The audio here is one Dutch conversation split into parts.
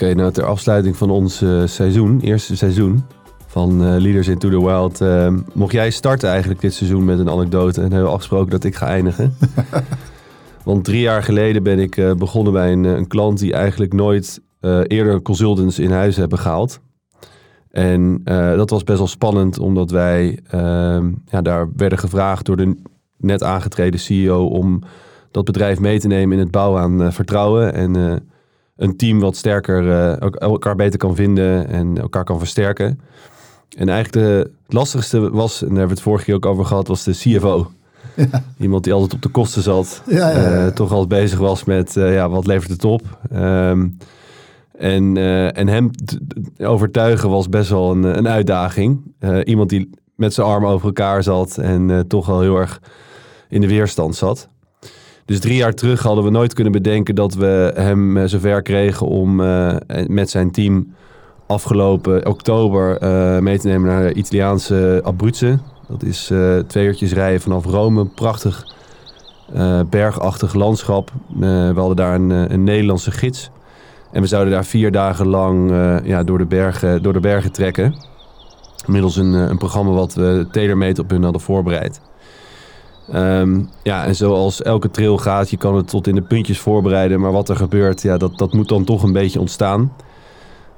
Oké, nou ter afsluiting van ons eh, seizoen, eerste seizoen van eh, Leaders into the Wild, eh, mocht jij starten eigenlijk dit seizoen met een anekdote en hebben we afgesproken dat ik ga eindigen. Want drie jaar geleden ben ik begonnen bij een, een klant die eigenlijk nooit eerder consultants in huis hebben gehaald. En dat was best wel spannend, omdat wij ehm, ja, daar werden gevraagd door de net aangetreden CEO om dat bedrijf mee te nemen in het bouwen aan vertrouwen. En een team wat sterker ook elkaar beter kan vinden en elkaar kan versterken. En eigenlijk de, het lastigste was, en daar hebben we het vorige keer ook over gehad, was de CFO. Iemand die altijd op de kosten zat. Ja, ja, ja. eh, toch altijd bezig was met eh, ja, wat levert het op. Ehm, en, en hem overtuigen was best wel een, een uitdaging. Iemand die met zijn armen over elkaar zat en toch wel heel erg in de weerstand zat. Dus drie jaar terug hadden we nooit kunnen bedenken dat we hem eh, zover kregen om eh, met zijn team afgelopen oktober eh, mee te nemen naar de Italiaanse Abruzze. Dat is eh, twee uurtjes rijden vanaf Rome. Prachtig bergachtig landschap. We hadden daar een, een Nederlandse gids. En we zouden daar vier dagen lang ja, door, de bergen, door de bergen trekken. Middels een, een programma wat we tailor-made op hun hadden voorbereid. Ehm, ja, en zoals elke trail gaat, je kan het tot in de puntjes voorbereiden. Maar wat er gebeurt, ja, dat, dat moet dan toch een beetje ontstaan.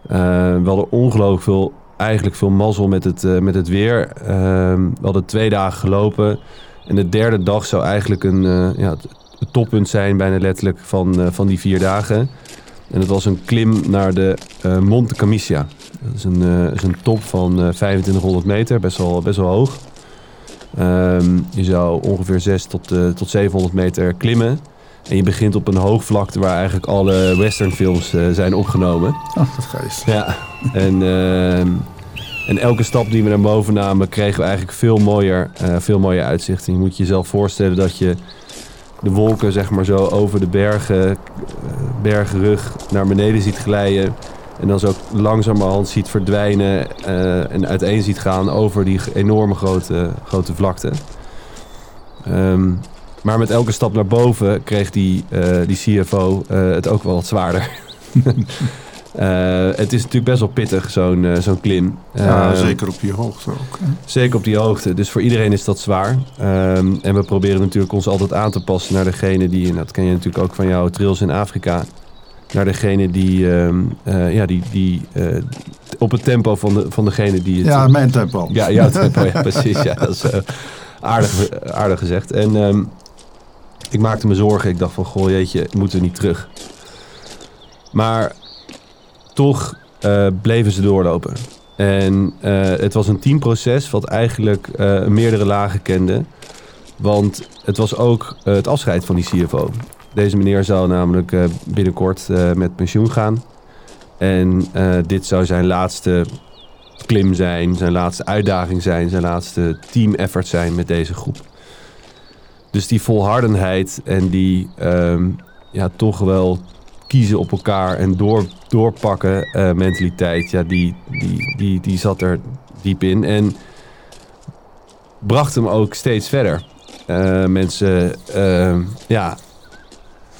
Eh, we hadden ongelooflijk veel, eigenlijk veel mazzel met het, eh, met het weer. Ehm, we hadden twee dagen gelopen. En de derde dag zou eigenlijk een, eh, ja, het, toppunt zijn, bijna letterlijk, van, eh, van die vier dagen. En het was een klim naar de Monte Camicia. Dat is een, is een top van eh 2500 meter, best wel, best wel hoog. Ehm, je zou ongeveer 6 tot, eh, tot 700 meter klimmen. En je begint op een hoogvlakte waar eigenlijk alle westernfilms eh, zijn opgenomen. Oh, dat geest. Ja, en, ehm, en elke stap die we naar boven namen, kregen we eigenlijk veel mooier, eh, veel mooier uitzicht. En je moet je jezelf voorstellen dat je de wolken zeg maar zo over de bergen, bergenrug naar beneden ziet glijden. En dan zo langzamerhand ziet verdwijnen eh, en uiteen ziet gaan over die enorme grote, grote vlakte. Ehm, maar met elke stap naar boven kreeg die, eh, die CFO eh, het ook wel wat zwaarder. Het is natuurlijk best wel pittig, zo'n zo'n klim. Ja, Eh, zeker op die hoogte ook. hè. Zeker op die hoogte. Dus voor iedereen is dat zwaar. Ehm, en we proberen natuurlijk ons altijd aan te passen naar degene die, en dat ken je natuurlijk ook van jouw trails in Afrika, naar degene die, ehm, eh, ja, die, die eh, op het tempo van, de, van degene die het... Ja, mijn tempo. Ja, jouw tempo, ja, precies. Ja, dat is eh, aardig, aardig gezegd. En ehm, ik maakte me zorgen. Ik dacht van, goh jeetje, moeten we niet terug? Maar toch bleven ze doorlopen. En het was een teamproces wat eigenlijk meerdere lagen kende. Want het was ook het afscheid van die CFO. Deze meneer zou namelijk eh, binnenkort eh, met pensioen gaan. En eh, dit zou zijn laatste klim zijn, zijn laatste uitdaging zijn, zijn laatste team effort zijn met deze groep. Dus die volhardenheid en die ehm, ja, toch wel kiezen op elkaar en door, doorpakken mentaliteit, ja, die, die, die, die zat er diep in. En bracht hem ook steeds verder. Mensen, ehm, ja,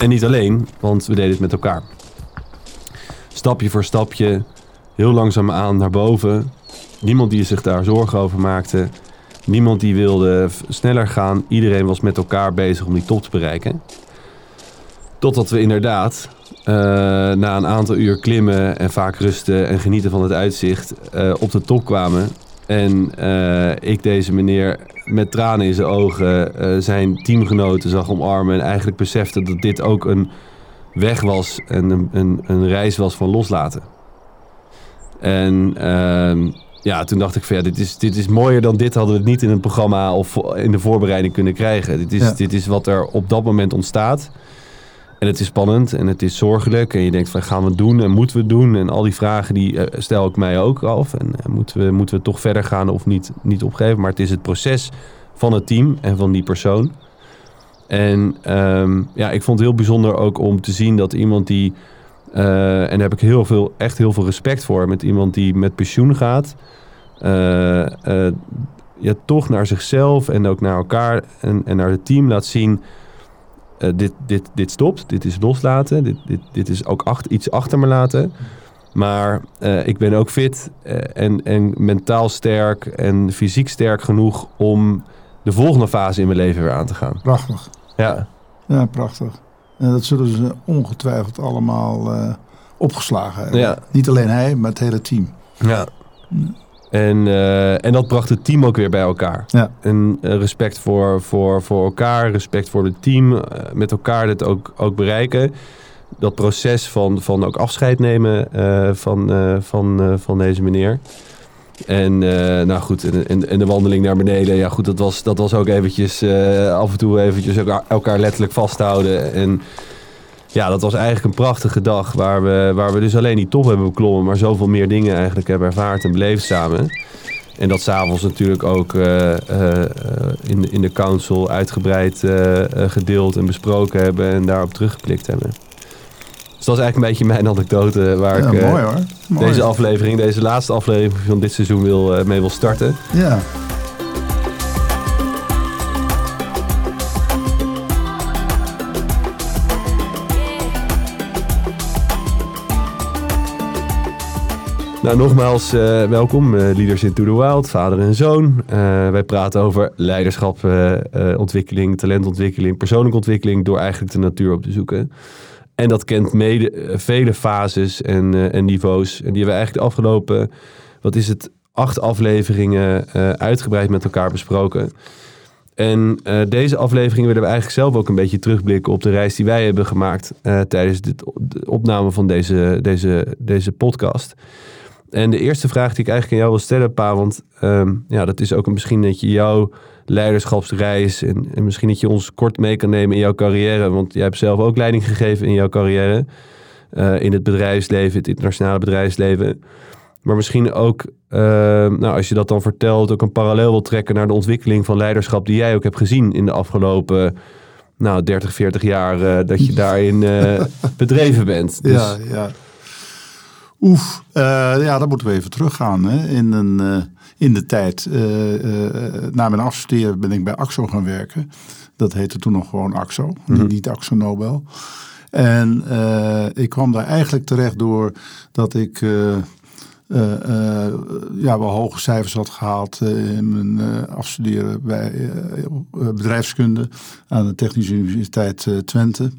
en niet alleen, want we deden het met elkaar. Stapje voor stapje, heel langzaam aan naar boven. Niemand die zich daar zorgen over maakte. Niemand die wilde sneller gaan. Iedereen was met elkaar bezig om die top te bereiken. Totdat we inderdaad eh, na een aantal uur klimmen en vaak rusten en genieten van het uitzicht eh, op de top kwamen. En eh, ik deze meneer met tranen in zijn ogen eh, zijn teamgenoten zag omarmen. En eigenlijk besefte dat dit ook een weg was en een, een, een reis was van loslaten. En ehm, ja, toen dacht ik van ja, dit is, dit is mooier dan dit hadden we het niet in het programma of in de voorbereiding kunnen krijgen. Dit is, Ja. dit is wat er op dat moment ontstaat. En het is spannend en het is zorgelijk. En je denkt van gaan we het doen en moeten we het doen? En al die vragen die eh, stel ik mij ook af. En eh, moeten, we, moeten we toch verder gaan of niet, niet opgeven? Maar het is het proces van het team en van die persoon. En ehm, ja, ik vond het heel bijzonder ook om te zien dat iemand die... eh, en daar heb ik heel veel, echt heel veel respect voor. Met iemand die met pensioen gaat. ja, toch naar zichzelf en ook naar elkaar en, en naar het team laat zien... eh, dit, dit, dit stopt, dit is loslaten, dit, dit, dit is ook achter, iets achter me laten. Maar eh, ik ben ook fit eh, en, en mentaal sterk en fysiek sterk genoeg om de volgende fase in mijn leven weer aan te gaan. Prachtig. Ja, Ja, prachtig. En dat zullen ze ongetwijfeld allemaal opgeslagen hebben. Ja. Niet alleen hij, maar het hele team. ja. En, eh, en dat bracht het team ook weer bij elkaar. Ja. En eh, respect voor, voor, voor elkaar, respect voor het team, eh, met elkaar dit ook, ook bereiken. Dat proces van, van ook afscheid nemen van, van, van deze meneer. En nou goed, en, en, en de wandeling naar beneden, ja goed, dat was, dat was ook eventjes af en toe eventjes elkaar, elkaar letterlijk vasthouden. En ja, dat was eigenlijk een prachtige dag waar we, waar we dus alleen die top hebben beklommen, maar zoveel meer dingen eigenlijk hebben ervaard en beleefd samen. En dat s'avonds natuurlijk ook eh, eh, in, in de council uitgebreid eh, gedeeld en besproken hebben en daarop teruggeplikt hebben. Dus dat is eigenlijk een beetje mijn anekdote waar Ja, ik mooi hoor. Mooi. deze aflevering, deze laatste aflevering van dit seizoen wil, mee wil starten. Ja. Nou, nogmaals, eh, welkom, eh, Leaders into the Wild, vader en zoon. Eh, wij praten over leiderschap, ontwikkeling, talentontwikkeling, persoonlijke ontwikkeling door eigenlijk de natuur op te zoeken. En dat kent mede vele fases en, en niveaus. En die hebben we eigenlijk de afgelopen, wat is het, acht afleveringen uitgebreid met elkaar besproken. En deze aflevering willen we eigenlijk zelf ook een beetje terugblikken op de reis die wij hebben gemaakt tijdens dit, de opname van deze, deze, deze podcast. En de eerste vraag die ik eigenlijk aan jou wil stellen, Pa, want ehm, ja, dat is ook een, misschien dat je jouw leiderschapsreis en, en misschien dat je ons kort mee kan nemen in jouw carrière, want jij hebt zelf ook leiding gegeven in jouw carrière, eh, in het bedrijfsleven, het internationale bedrijfsleven. Maar misschien ook, ehm, nou, als je dat dan vertelt, ook een parallel wil trekken naar de ontwikkeling van leiderschap die jij ook hebt gezien in de afgelopen nou, 30, 40 jaar eh, dat je daarin eh, bedreven bent. Dus, Ja, ja. Oef, eh, ja, dan moeten we even teruggaan. Hè. In, een, eh, in de tijd, eh, na mijn afstuderen ben ik bij AXO gaan werken. Dat heette toen nog gewoon AXO, Mhm. niet AXO Nobel. En ik kwam daar eigenlijk terecht door dat ik ja, wel hoge cijfers had gehaald eh, in mijn eh, afstuderen bij eh, eh, bedrijfskunde aan de Technische Universiteit eh, Twente.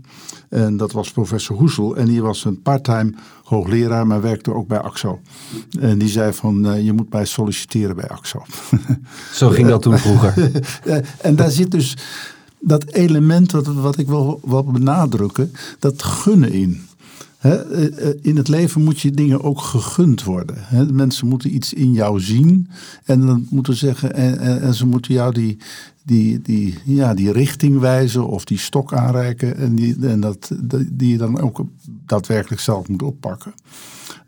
En dat was professor Hoesel. En die was een parttime hoogleraar, maar werkte ook bij AXO. En die zei van, eh, je moet mij solliciteren bij AXO. Zo ging dat toen vroeger. Eh, en daar zit dus dat element wat, wat ik wil, wil benadrukken, dat gunnen in. Eh, eh, in het leven moet je dingen ook gegund worden. Mensen moeten iets in jou zien en dan moeten zeggen en, en, en ze moeten jou die, die, die, ja, die richting wijzen of die stok aanreiken en, die, en dat, die je dan ook daadwerkelijk zelf moet oppakken.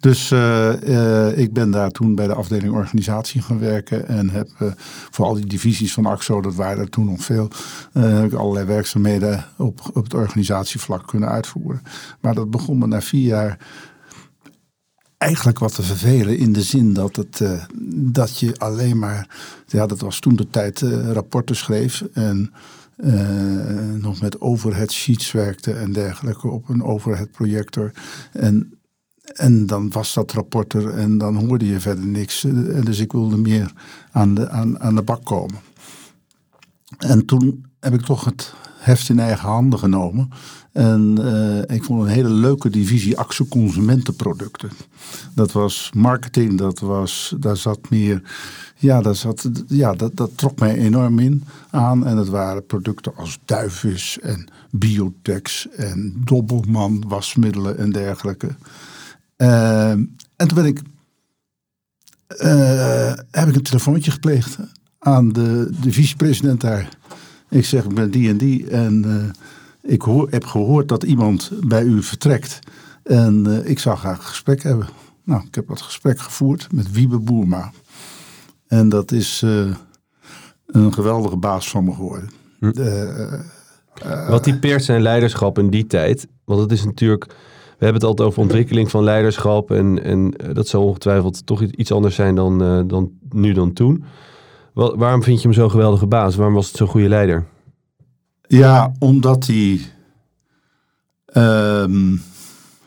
Dus eh, eh, ik ben daar toen bij de afdeling organisatie gaan werken en heb eh, voor al die divisies van AXO, dat waren er toen nog veel, heb ik allerlei werkzaamheden op, op het organisatievlak kunnen uitvoeren. Maar dat begon me na vier jaar eigenlijk wat te vervelen in de zin dat, het, dat je alleen maar, ja dat was toen de tijd, rapporten schreef en nog met overhead sheets werkte en dergelijke op een overhead projector. En en dan was dat rapport er en dan hoorde je verder niks. En dus ik wilde meer aan de, aan, aan de bak komen. En toen heb ik toch het heft in eigen handen genomen. En eh, ik vond een hele leuke divisie Axo Consumentenproducten. Dat was marketing, dat was, daar zat meer. Ja, daar zat, ja dat, dat trok mij enorm in aan. En het waren producten als duifvis en biotex en dobbelman, wasmiddelen en dergelijke. Uh, en toen ben ik, uh, heb ik een telefoontje gepleegd aan de, de vicepresident daar. Ik zeg, ik ben die en die en uh, ik hoor, heb gehoord dat iemand bij u vertrekt. En uh, ik zou graag een gesprek hebben. Nou, ik heb dat gesprek gevoerd met Wiebe Boerma. En dat is een geweldige baas van me geworden. Hm. Wat typeert zijn leiderschap in die tijd? Want het is natuurlijk we hebben het altijd over ontwikkeling van leiderschap. En, en dat zal ongetwijfeld toch iets anders zijn dan, uh, dan nu dan toen. Wel, waarom vind je hem zo'n geweldige baas? Waarom was het zo'n goede leider? Ja, omdat hij. Um,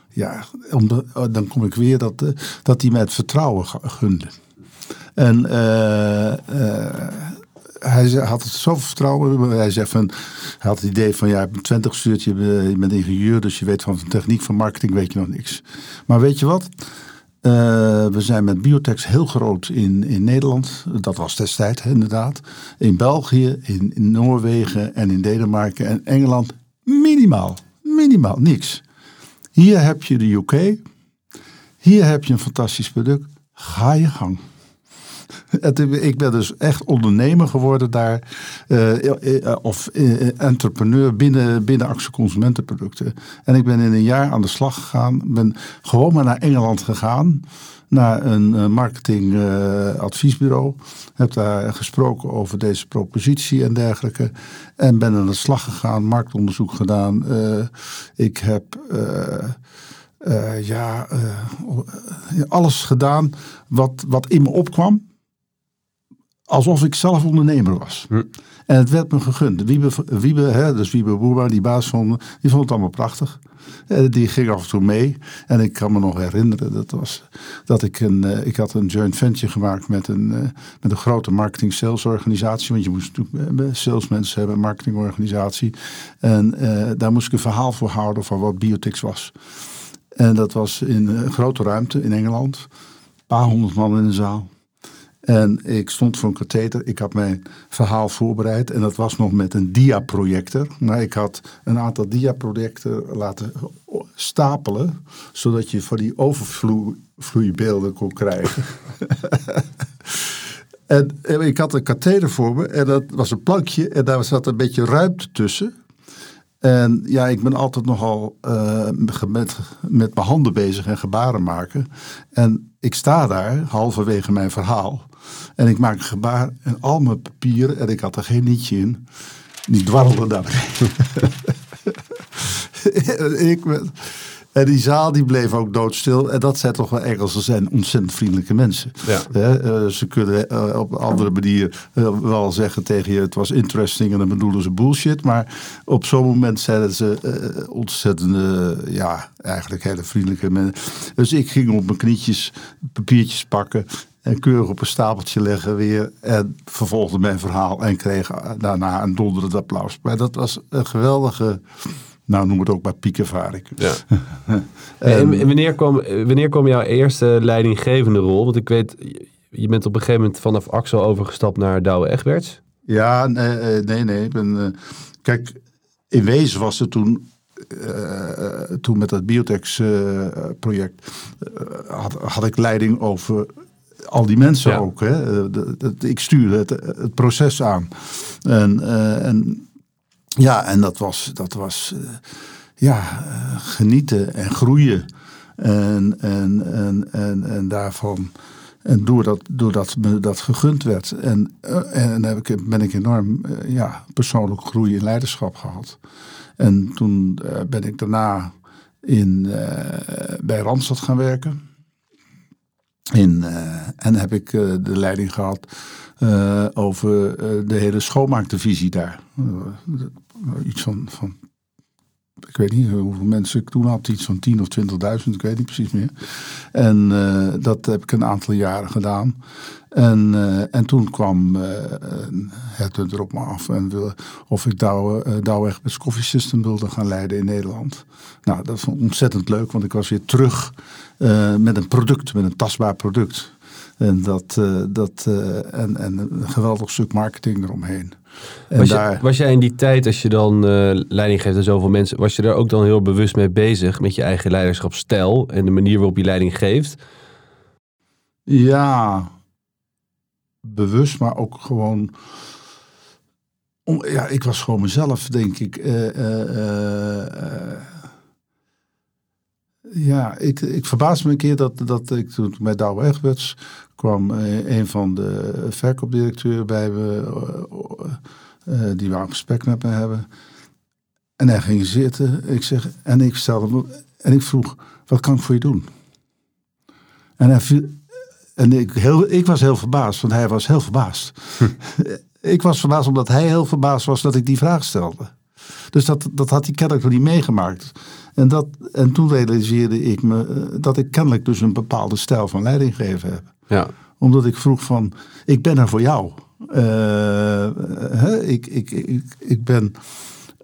ja, om oh, dan kom ik weer dat, uh, dat hij mij het vertrouwen gunde. En hij had het zoveel vertrouwen. Hij zegt hij had het idee van ja, je bent 20 gestuurd, je, bent ingenieur, dus je weet van techniek van marketing, weet je nog niks. Maar weet je wat? Uh, we zijn met Biotex heel groot in, in Nederland. Dat was destijds inderdaad. In België, in, in Noorwegen en in Denemarken en Engeland minimaal. Minimaal, niks. Hier heb je de UK. Hier heb je een fantastisch product. Ga je gang. Ik ben dus echt ondernemer geworden daar. Uh, of entrepreneur binnen, binnen Axel Consumentenproducten. En ik ben in een jaar aan de slag gegaan. Ben gewoon maar naar Engeland gegaan. Naar een marketingadviesbureau. heb daar gesproken over deze propositie en dergelijke. En ben aan de slag gegaan. Marktonderzoek gedaan. ik heb... ja, alles gedaan wat, wat in me opkwam alsof ik zelf ondernemer was. Hm. En het werd me gegund. Wiebe, Wiebe hè, dus Wiebe Boerma, die baas van, die vond het allemaal prachtig. En die ging af en toe mee. En ik kan me nog herinneren, dat, was, dat ik een, uh, ik had een joint venture gemaakt met een, uh, met een grote marketing sales organisatie. Want je moest natuurlijk uh, salesmensen hebben, een marketingorganisatie. En daar moest ik een verhaal voor houden van wat Biotix was. En dat was in een grote ruimte in Engeland. Een paar honderd man in de zaal. En ik stond voor een katheter. Ik had mijn verhaal voorbereid. En dat was nog met een diaprojector. Maar ik had een aantal diaprojecten laten stapelen. Zodat je van die overvloeibeelden kon krijgen. en, ik had een katheter voor me. En dat was een plankje. En daar zat een beetje ruimte tussen. En ja, ik ben altijd nogal uh, met, met mijn handen bezig en gebaren maken. En ik sta daar, halverwege mijn verhaal. En ik maak een gebaar en al mijn papieren, en ik had er geen nietje in, die dwarrelden daar. ik en die zaal die bleef ook doodstil. En dat zijn toch wel Engelsen zijn ontzettend vriendelijke mensen. Ja. Uh, ze kunnen uh, op een andere manier uh, wel zeggen tegen je... het was interesting en dan bedoelen ze bullshit. Maar op zo'n moment zeiden ze ontzettend... ja, eigenlijk hele vriendelijke mensen. Dus ik ging op mijn knietjes papiertjes pakken... En keurig op een stapeltje leggen weer. En vervolgde mijn verhaal en kreeg daarna een donderend applaus. Maar dat was een geweldige nou, noem het ook maar piekervaring. Ja. en, wanneer, kwam, wanneer kwam jouw eerste leidinggevende rol? Want ik weet, je bent op een gegeven moment vanaf Axel overgestapt naar Douwe Egberts. Ja, nee, eh, nee. nee. Ik ben, uh, kijk, in wezen was het toen uh, toen met dat Biotex-project had, had ik leiding over al die mensen ook. Hè? ik stuurde het, het proces aan. En, en ja, en dat was, dat was uh, ja, uh, genieten en groeien. En, en, en, en, en daarvan. En doordat, doordat me dat gegund werd. En, en heb ik, ben ik enorm ja, persoonlijk groei in leiderschap gehad. En toen ben ik daarna in, bij Randstad gaan werken. In, en heb ik de leiding gehad over de hele schoonmaakdivisie daar iets van, van ik weet niet hoeveel mensen ik toen had, iets van 10 of 20.000, ik weet niet precies meer. En dat heb ik een aantal jaren gedaan. En, uh, en toen kwam uh, het er op me af en wil, of ik Douwe, Douwe Egberts Coffee System wilde gaan leiden in Nederland. Nou, dat was ontzettend leuk, want ik was weer terug met een product, met een tastbaar product. En, dat, dat, en, en een geweldig stuk marketing eromheen. Was, daar... was, jij in die tijd, als je dan uh, leiding geeft aan zoveel mensen, was je daar ook dan heel bewust mee bezig met je eigen leiderschapsstijl en de manier waarop je leiding geeft? Ja, bewust, maar ook gewoon. Ja, ik was gewoon mezelf, denk ik. Uh, ja, ik, ik verbaas me een keer dat, dat ik toen bij Douwe Egberts kwam een van de verkoopdirecteuren bij me die wou een gesprek met me hebben. En hij ging zitten. Ik zeg, en ik stelde en ik vroeg, wat kan ik voor je doen? En, hij viel, en ik, heel, ik was heel verbaasd, want hij was heel verbaasd. ik was verbaasd omdat hij heel verbaasd was dat ik die vraag stelde. Dus dat, dat had hij kennelijk nog niet meegemaakt. En, dat, en toen realiseerde ik me eh, dat ik kennelijk dus een bepaalde stijl van leiding gegeven heb. Ja. Omdat ik vroeg van, ik ben er voor jou. Uh, hè, ik, ik, ik, ik ben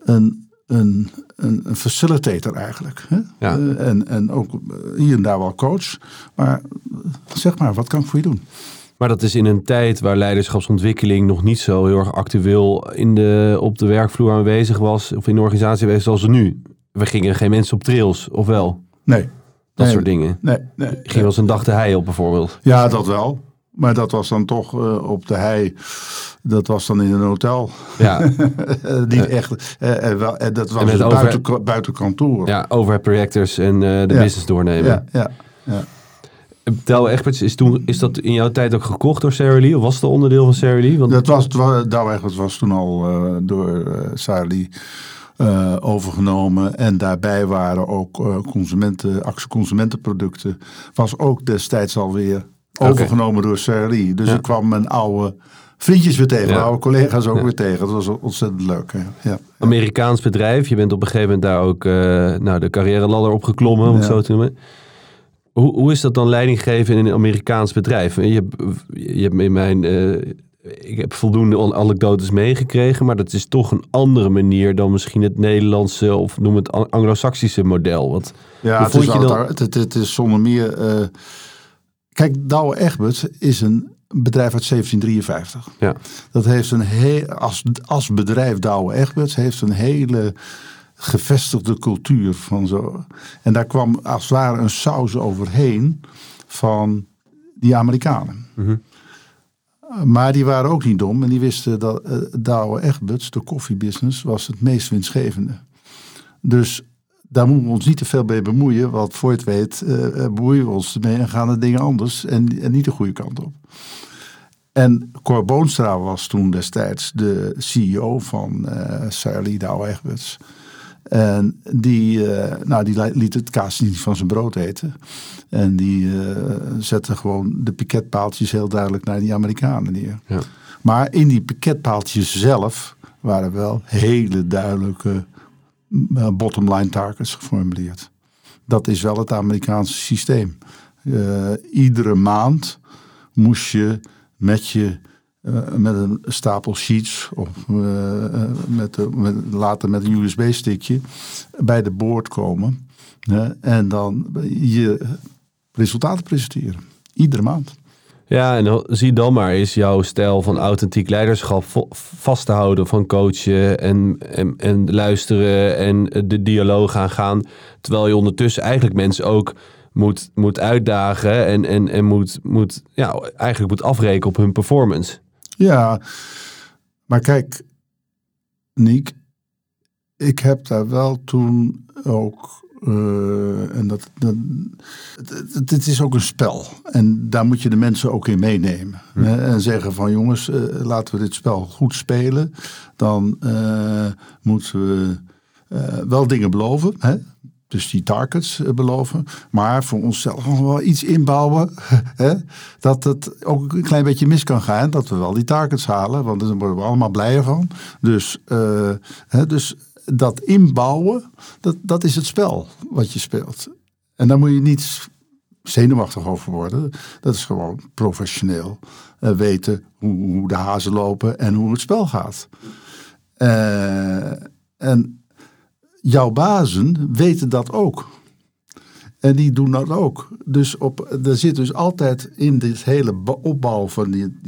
een, een, een, facilitator eigenlijk. Hè? Ja. Uh, en, en ook hier en daar wel coach. Maar zeg maar, wat kan ik voor je doen? Maar dat is in een tijd waar leiderschapsontwikkeling nog niet zo heel erg actueel in de, op de werkvloer aanwezig was. Of in de organisatie aanwezig zoals nu. We gingen geen mensen op trails, of wel? Nee. Dat soort dingen. Nee, nee. Ging wel eens een dag de hei op bijvoorbeeld? Ja, dat wel. Maar dat was dan toch uh, op de hei. Dat was dan in een hotel. Ja. Niet echt. Uh, uh, wel, dat was dus over, buiten, buiten kantoor. Ja, overhead projectors en de ja. business doornemen. Ja, ja, ja. Douwe Egberts, is, toen, is dat in jouw tijd ook gekocht door Sarah Lee? Of was het onderdeel van Sarah Lee? Want... Dat was, Douwe Egberts was toen al door Sarah Lee uh, overgenomen. En daarbij waren ook uh, consumenten, actie consumentenproducten. Was ook destijds alweer okay. overgenomen door Sarah Dus ik kwam mijn oude vriendjes weer tegen, oude collega's ook weer tegen. Dat was ontzettend leuk. Ja. Amerikaans bedrijf. Je bent op een gegeven moment daar ook uh, nou, de carrière ladder opgeklommen, om het zo te noemen. Hoe, hoe is dat dan leiding geven in een Amerikaans bedrijf? Je, hebt, je hebt in mijn ik heb voldoende anekdotes meegekregen, maar dat is toch een andere manier dan misschien het Nederlandse of noem het Anglo-Saxische model. Wat, ja, het is, je dan... het, het, het, is zonder meer. Uh, kijk, Douwe Egberts is een bedrijf uit 1753. Ja. Dat heeft een heel, als, als bedrijf Douwe Egberts heeft een hele gevestigde cultuur van zo. En daar kwam als het ware een saus overheen van die Amerikanen. Mm -hmm. Maar die waren ook niet dom en die wisten dat uh, Douwe Egberts, de koffiebusiness, was het meest winstgevende. Dus daar moeten we ons niet te veel mee bemoeien, want voor het weet uh, bemoeien we ons ermee en gaan de dingen anders en, en niet de goede kant op. En Cor Boonstra was toen destijds de CEO van uh, Sarah Douwe Egberts. En die, uh, nou, die liet het kaas niet van zijn brood eten. En die uh, zette gewoon de piketpaaltjes heel duidelijk naar die Amerikanen neer. Ja. Maar in die piketpaaltjes zelf waren wel hele duidelijke uh, bottom line targets geformuleerd. Dat is wel het Amerikaanse systeem. iedere maand moest je met je uh, met een stapel sheets of met, de, later met een USB-stickje bij de boord komen. en dan je resultaten presenteren. Iedere maand. Ja, en zie dan maar is jouw stijl van authentiek leiderschap vast te houden van coachen en, en, en luisteren en de dialoog aangaan. Terwijl je ondertussen eigenlijk mensen ook moet, moet uitdagen en, en, en moet, moet, ja, eigenlijk moet afrekenen op hun performance. Ja, maar kijk, Niek, ik heb daar wel toen ook. Uh, en dat, dat, het, het, is ook een spel. En daar moet je de mensen ook in meenemen. Hm. Hè? En zeggen van jongens, uh, laten we dit spel goed spelen. Dan uh, moeten we wel dingen beloven. Hè? Dus die targets eh, beloven. Maar voor onszelf wel iets inbouwen. Hè? Dat het ook een klein beetje mis kan gaan. Dat we wel die targets halen. Want daar worden we allemaal blijer van. Dus, hè, dus dat inbouwen, dat, dat is het spel wat je speelt. En daar moet je niet zenuwachtig over worden. Dat is gewoon professioneel uh, weten hoe, hoe, de hazen lopen en hoe het spel gaat. Uh, en jouw bazen weten dat ook. En die doen dat ook. Dus op, er zit dus altijd in dit hele opbouw van die,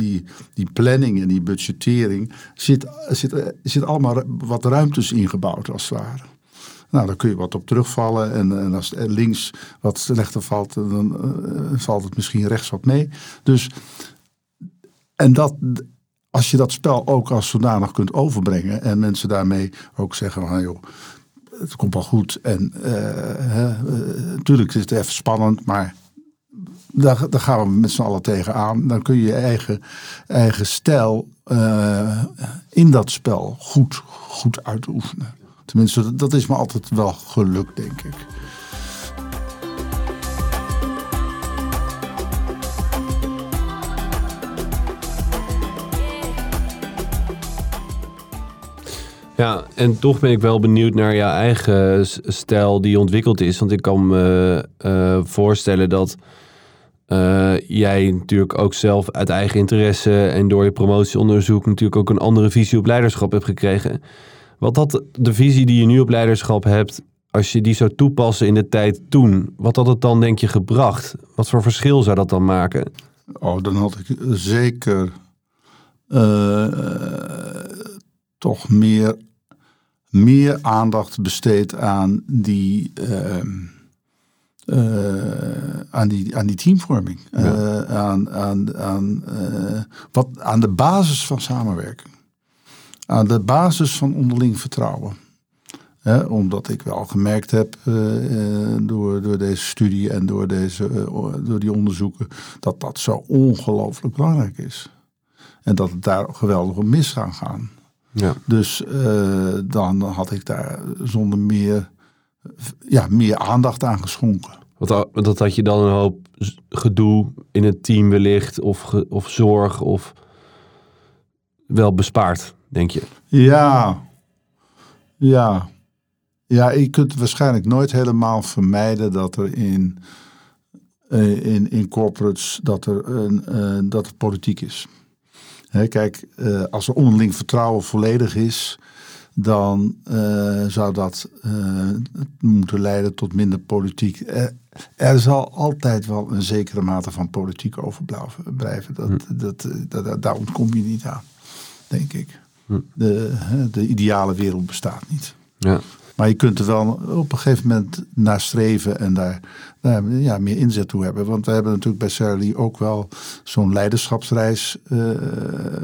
die, planning en die budgettering, zit, zit, zit allemaal wat ruimtes ingebouwd als het ware. Nou, daar kun je wat op terugvallen. En, en als links wat slechter valt, dan uh, valt het misschien rechts wat mee. Dus, en dat, als je dat spel ook als zodanig kunt overbrengen en mensen daarmee ook zeggen van joh, het komt wel goed. En natuurlijk uh, is het even spannend, maar daar, daar gaan we met z'n allen tegenaan. Dan kun je je eigen, eigen stijl uh, in dat spel goed, goed uitoefenen. Tenminste, dat is me altijd wel gelukt, denk ik. Ja, en toch ben ik wel benieuwd naar jouw eigen stijl die ontwikkeld is. Want ik kan me eh, voorstellen dat eh, jij natuurlijk ook zelf uit eigen interesse en door je promotieonderzoek natuurlijk ook een andere visie op leiderschap hebt gekregen. Wat had de visie die je nu op leiderschap hebt, als je die zou toepassen in de tijd toen, wat had het dan denk je gebracht? Wat voor verschil zou dat dan maken? Oh, dan had ik zeker eh, toch meer, meer aandacht besteed aan die, ehm, eh, aan die, aan die teamvorming. Eh, aan, aan, aan, eh, wat, aan de basis van samenwerking. Aan de basis van onderling vertrouwen. Omdat ik wel gemerkt heb door, door deze studie en door, deze, door die onderzoeken dat dat zo ongelooflijk belangrijk is. En dat het daar geweldig om mis gaan. Ja. Dus eh, dan had ik daar zonder meer, ja, meer aandacht aan geschonken. Want da- dat had je dan een hoop gedoe in het team wellicht, of, ge- of zorg, of wel bespaard, denk je? Ja, ja. Ja, je kunt waarschijnlijk nooit helemaal vermijden dat er in, eh, in, in corporates dat er, een, eh, dat er politiek is. Hè, kijk, eh, als er onderling vertrouwen volledig is, dan eh, zou dat eh, moeten leiden tot minder politiek. Eh, er zal altijd wel een zekere mate van politiek overblijven. Dat, dat, dat, dat, daar ontkom je niet aan, denk ik. De, hè, de ideale wereld bestaat niet. Ja. Maar je kunt er wel op een gegeven moment naar streven en daar, ja, meer inzet toe hebben. Want we hebben natuurlijk bij Sarah ook wel zo'n leiderschapsreis eh,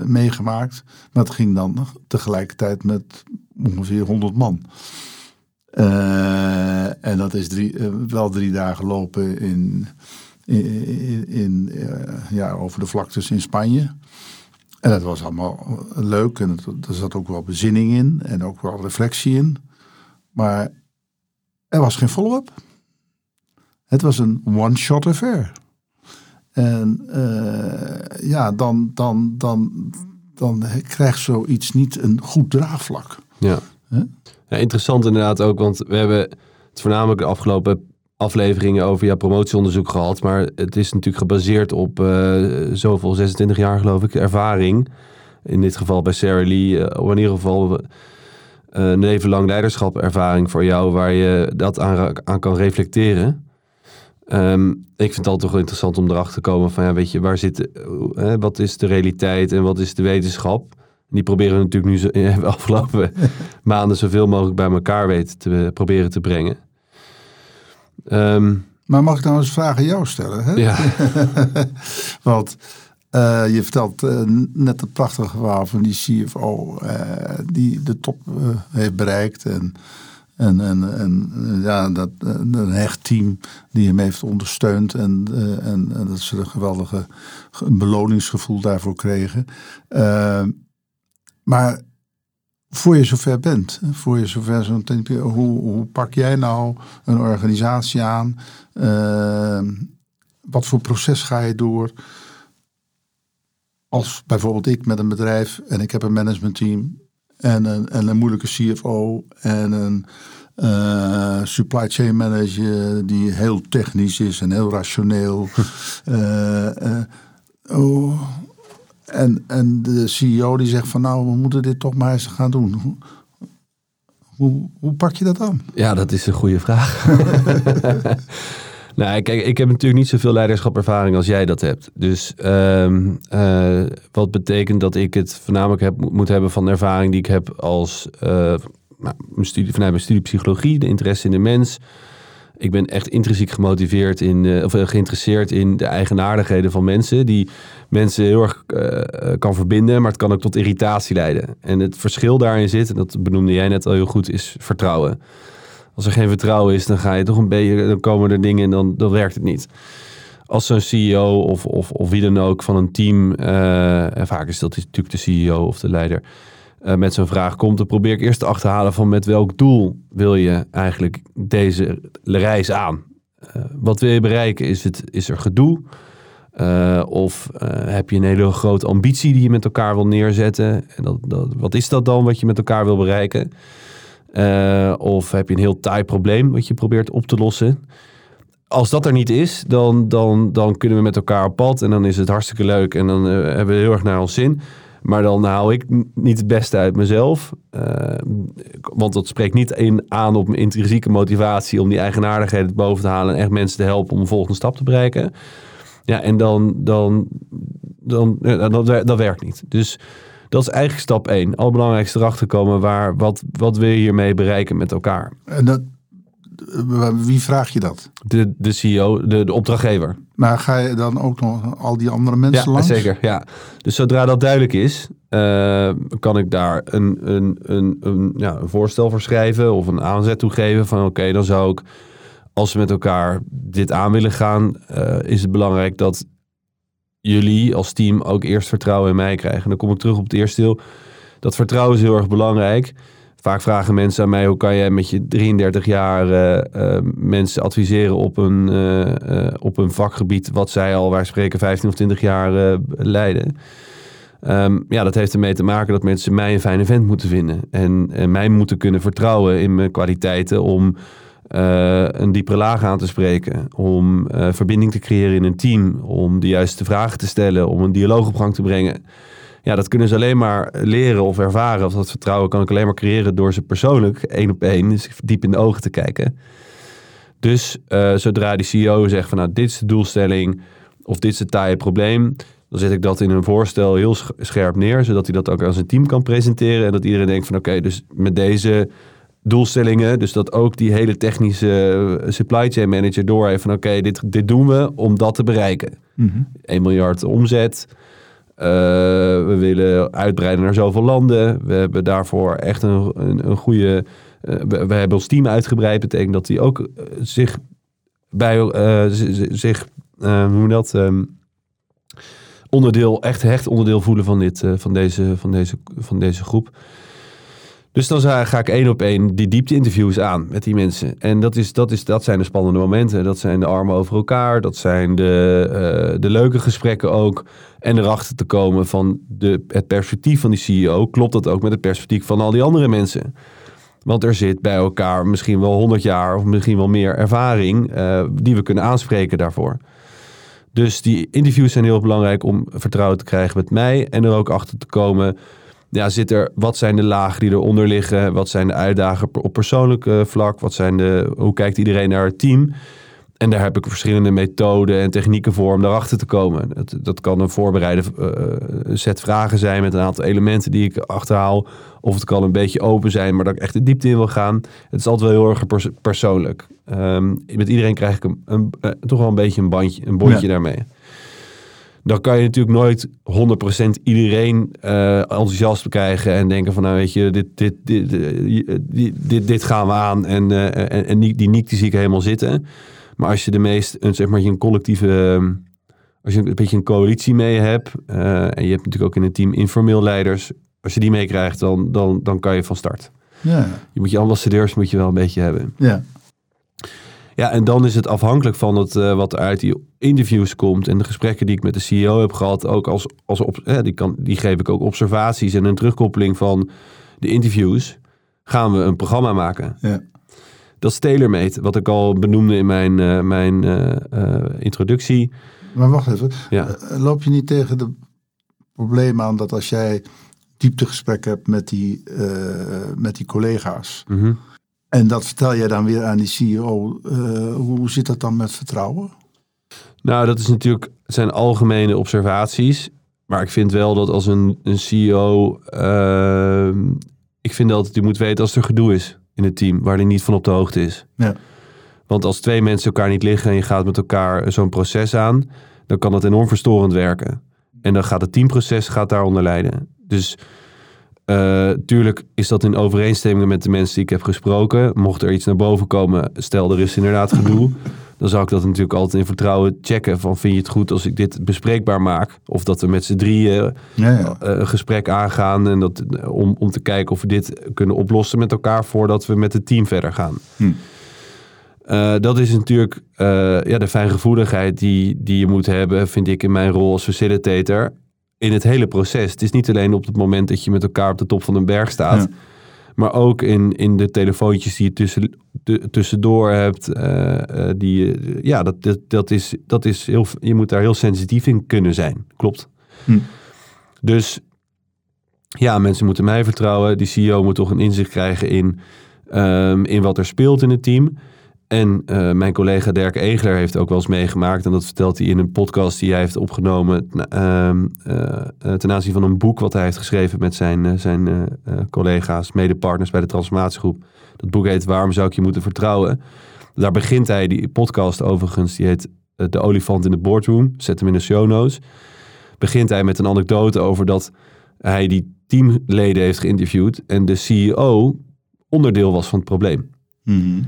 meegemaakt. Maar het ging dan tegelijkertijd met ongeveer 100 man. Eh, en dat is drie, eh, wel drie dagen lopen in, in, in, ja, over de vlaktes in Spanje. En dat was allemaal leuk en er zat ook wel bezinning in en ook wel reflectie in. Maar er was geen follow-up. Het was een one-shot affair. En eh, ja, dan, dan, dan, dan krijgt zoiets niet een goed draagvlak. Ja. Ja. Interessant inderdaad ook, want we hebben het voornamelijk de afgelopen afleveringen over jouw promotieonderzoek gehad. Maar het is natuurlijk gebaseerd op eh, zoveel, 26 jaar geloof ik, ervaring. In dit geval bij Sarah Lee, eh, of in ieder geval eh, een leven lang leiderschap ervaring voor jou, waar je dat aan, aan kan reflecteren. Ehm, ik vind het altijd toch wel interessant om erachter te komen van, ja, weet je, waar zit, eh, wat is de realiteit en wat is de wetenschap? Die proberen we natuurlijk nu zo, de afgelopen maanden zoveel mogelijk bij elkaar weten te proberen te brengen. Ehm, Maar mag ik nou eens aan jou stellen? Hè? ja, Want eh, je vertelt eh, net het prachtige verhaal van die CFO eh, die de top heeft bereikt. En, en, en, en ja, dat, een hecht team die hem heeft ondersteund. En, en, en dat ze een geweldige beloningsgevoel daarvoor kregen. Maar voor je zover bent, voor je zover zo'n hoe, hoe pak jij nou een organisatie aan? Wat voor proces ga je door? Als bijvoorbeeld ik met een bedrijf en ik heb een managementteam en een, en een moeilijke CFO en een eh, supply chain manager die heel technisch is en heel rationeel. Eh, eh, oh, en, en de CEO die zegt van nou, we moeten dit toch maar eens gaan doen. Hoe, hoe, hoe pak je dat aan? ja, dat is een goede vraag. nou, kijk, ik heb natuurlijk niet zoveel leiderschapervaring als jij dat hebt. Dus ehm, eh, wat betekent dat ik het voornamelijk heb, moet hebben van de ervaring die ik heb als eh, nou, mijn studie, vanuit mijn studie psychologie, de interesse in de mens. Ik ben echt intrinsiek gemotiveerd in, eh, of geïnteresseerd in de eigenaardigheden van mensen. Die mensen heel erg kan verbinden, maar het kan ook tot irritatie leiden. En het verschil daarin zit, en dat benoemde jij net al heel goed, is vertrouwen. Als er geen vertrouwen is, dan ga je toch een beetje, dan komen er dingen en dan, dan werkt het niet. Als zo'n CEO of, of, of wie dan ook van een team, eh, en vaak is dat natuurlijk de CEO of de leider, eh, met zo'n vraag komt, dan probeer ik eerst te achterhalen van met welk doel wil je eigenlijk deze reis aan? Eh, wat wil je bereiken? Is, het, is er gedoe? Of heb je een hele grote ambitie die je met elkaar wil neerzetten? En dat, dat, wat is dat dan wat je met elkaar wil bereiken? Uh, of heb je een heel taai probleem wat je probeert op te lossen? Als dat er niet is, dan, dan, dan kunnen we met elkaar op pad en dan is het hartstikke leuk en dan hebben we heel erg naar ons zin. Maar dan haal ik niet het beste uit mezelf. want dat spreekt niet in, aan op mijn intrinsieke motivatie om die eigenaardigheden boven te halen en echt mensen te helpen om een volgende stap te bereiken. Ja, en dan, dan, dan, dan, dat, dat werkt niet. Dus dat is eigenlijk stap één. Allerbelangrijkste erachter komen waar, wat, wat wil je hiermee bereiken met elkaar. En dat, wie vraag je dat? De, de CEO, de, de opdrachtgever. Maar ga je dan ook nog al die andere mensen ja, langs? Zeker, ja. Dus zodra dat duidelijk is, uh, kan ik daar een, een, een, een, ja, een voorstel voor schrijven of een aanzet toe geven van oké, dan zou ik als we met elkaar dit aan willen gaan, uh, is het belangrijk dat jullie als team ook eerst vertrouwen in mij krijgen. En dan kom ik terug op het eerste deel. Dat vertrouwen is heel erg belangrijk. Vaak vragen mensen aan mij: hoe kan jij met je 33 jaar uh, uh, mensen adviseren op een, op een vakgebied wat zij al, waar spreken, 15 of 20 jaar leiden? Um, ja, dat heeft ermee te maken dat mensen mij een fijne vent moeten vinden. En, en mij moeten kunnen vertrouwen in mijn kwaliteiten om uh, een diepere laag aan te spreken. Om uh, verbinding te creëren in een team. Om de juiste vragen te stellen. Om een dialoog op gang te brengen. Ja, dat kunnen ze alleen maar leren of ervaren. Of dat vertrouwen kan ik alleen maar creëren door ze persoonlijk één op één, dus diep in de ogen te kijken. Dus uh, zodra die CEO zegt van nou, dit is de doelstelling of dit is het taaie probleem, dan zet ik dat in een voorstel heel scherp neer, zodat hij dat ook aan zijn team kan presenteren en dat iedereen denkt van oké, dus met deze doelstellingen. Dus dat ook die hele technische eh, supply chain manager door heeft van oké, dit, dit doen we om dat te bereiken. Mm -hmm. 1 miljard omzet. Uh, we willen uitbreiden naar zoveel landen. We hebben daarvoor echt een, een, een goede. Uh, we, we, hebben ons team uitgebreid. Betekent dat die ook uh, zich bij zich, hoe dat? Um, onderdeel, echt hecht onderdeel voelen van, dit, van, deze, van, deze, van deze groep. Dus dan ga ik één op één die diepte-interviews aan met die mensen. En dat, is, dat, is, dat zijn de spannende momenten. Dat zijn de armen over elkaar. Dat zijn de, uh, de leuke gesprekken ook. En erachter te komen van de, het perspectief van die CEO. Klopt dat ook met het perspectief van al die andere mensen? Want er zit bij elkaar misschien wel 100 jaar of misschien wel meer ervaring uh, die we kunnen aanspreken daarvoor. Dus die interviews zijn heel belangrijk om vertrouwen te krijgen met mij en er ook achter te komen ja, zit er, wat zijn de lagen die eronder liggen? Wat zijn de uitdagingen op persoonlijk uh, vlak? Wat zijn de, hoe kijkt iedereen naar het team? En daar heb ik verschillende methoden en technieken voor om daarachter te komen. Dat, dat kan een voorbereide uh, set vragen zijn met een aantal elementen die ik achterhaal. Of het kan een beetje open zijn, maar dat ik echt de diepte in wil gaan. Het is altijd wel heel erg pers persoonlijk. Um, met iedereen krijg ik een, een, toch wel een beetje een, bandje, een bondje ja. daarmee dan kan je natuurlijk nooit 100% iedereen uh, enthousiast krijgen en denken van nou weet je, dit, dit, dit, dit, dit, dit gaan we aan en, uh, en, en die, die Niek die zie ik helemaal zitten. Maar als je de meest, een, zeg maar, je een collectieve, als je een beetje een coalitie mee hebt uh, en je hebt natuurlijk ook in een team informeel leiders, als je die meekrijgt, dan, dan, dan kan je van start. Ja. Je moet je ambassadeurs moet je wel een beetje hebben. Ja. Ja, en dan is het afhankelijk van het, uh, wat uit die interviews komt en de gesprekken die ik met de CEO heb gehad, ook als, als op, eh, die, kan, die geef ik ook observaties en een terugkoppeling van de interviews, gaan we een programma maken. Ja. Dat is tailor-made, wat ik al benoemde in mijn, uh, mijn introductie. Maar wacht even, ja. loop je niet tegen de problemen aan dat als jij dieptegesprekken hebt met die, met die collega's, mm -hmm. En dat vertel jij dan weer aan die CEO. Uh, hoe zit dat dan met vertrouwen? Nou, dat is natuurlijk, het zijn algemene observaties. Maar ik vind wel dat als een, een CEO. Uh, ik vind dat hij moet weten als er gedoe is in het team, waar hij niet van op de hoogte is. Ja. Want als twee mensen elkaar niet liggen en je gaat met elkaar zo'n proces aan, dan kan dat enorm verstorend werken. En dan gaat het teamproces gaat daaronder lijden. Dus uh, tuurlijk is dat in overeenstemming met de mensen die ik heb gesproken. Mocht er iets naar boven komen, stel er is inderdaad gedoe. dan zou ik dat natuurlijk altijd in vertrouwen checken. Van vind je het goed als ik dit bespreekbaar maak? Of dat we met z'n drieën ja, ja. een gesprek aangaan. En dat, om, om te kijken of we dit kunnen oplossen met elkaar voordat we met het team verder gaan. Hm. Eh, dat is natuurlijk eh, ja, de fijngevoeligheid die, die je moet hebben, vind ik in mijn rol als facilitator. In het hele proces. Het is niet alleen op het moment dat je met elkaar op de top van een berg staat. Ja. Maar ook in, in de telefoontjes die je tussen, de- tussendoor hebt. eh, eh, die, ja, dat, dat, dat is, dat is heel, je moet daar heel sensitief in kunnen zijn. Klopt. Hm. Dus ja, mensen moeten mij vertrouwen. Die CEO moet toch een inzicht krijgen in, ehm, in wat er speelt in het team. En eh, mijn collega Dirk Egler heeft ook wel eens meegemaakt. En dat vertelt hij in een podcast die hij heeft opgenomen. ehm, eh, ten aanzien van een boek wat hij heeft geschreven met zijn, eh, zijn collega's, medepartners bij de transformatiegroep. Dat boek heet Waarom zou ik je moeten vertrouwen? Daar begint hij, die podcast overigens, die heet De olifant in de boardroom. Zet hem in de show notes. Begint hij met een anekdote over dat hij die teamleden heeft geïnterviewd. En de CEO onderdeel was van het probleem. Mhm.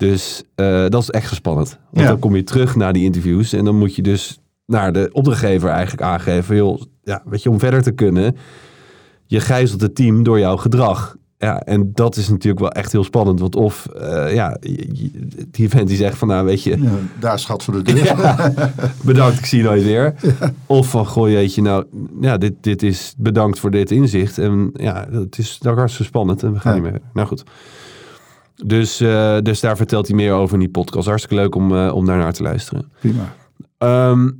Dus eh, dat is extra spannend. Want Ja. dan kom je terug naar die interviews en dan moet je dus naar de opdrachtgever eigenlijk aangeven, joh, ja, weet je, om verder te kunnen, je gijzelt het team door jouw gedrag. Ja, en dat is natuurlijk wel echt heel spannend. Want of, eh, ja, die vent die zegt van, nou weet je, Ja, daar schat voor de deur. ja, bedankt, ik zie je nooit weer. Of van, goh jeetje, nou, ja, dit, dit is bedankt voor dit inzicht. En ja, het is daar hartstikke spannend en we gaan niet meer. Nou goed. Dus, eh, dus daar vertelt hij meer over in die podcast. Hartstikke leuk om, eh, om daar naar te luisteren. Prima. Ehm,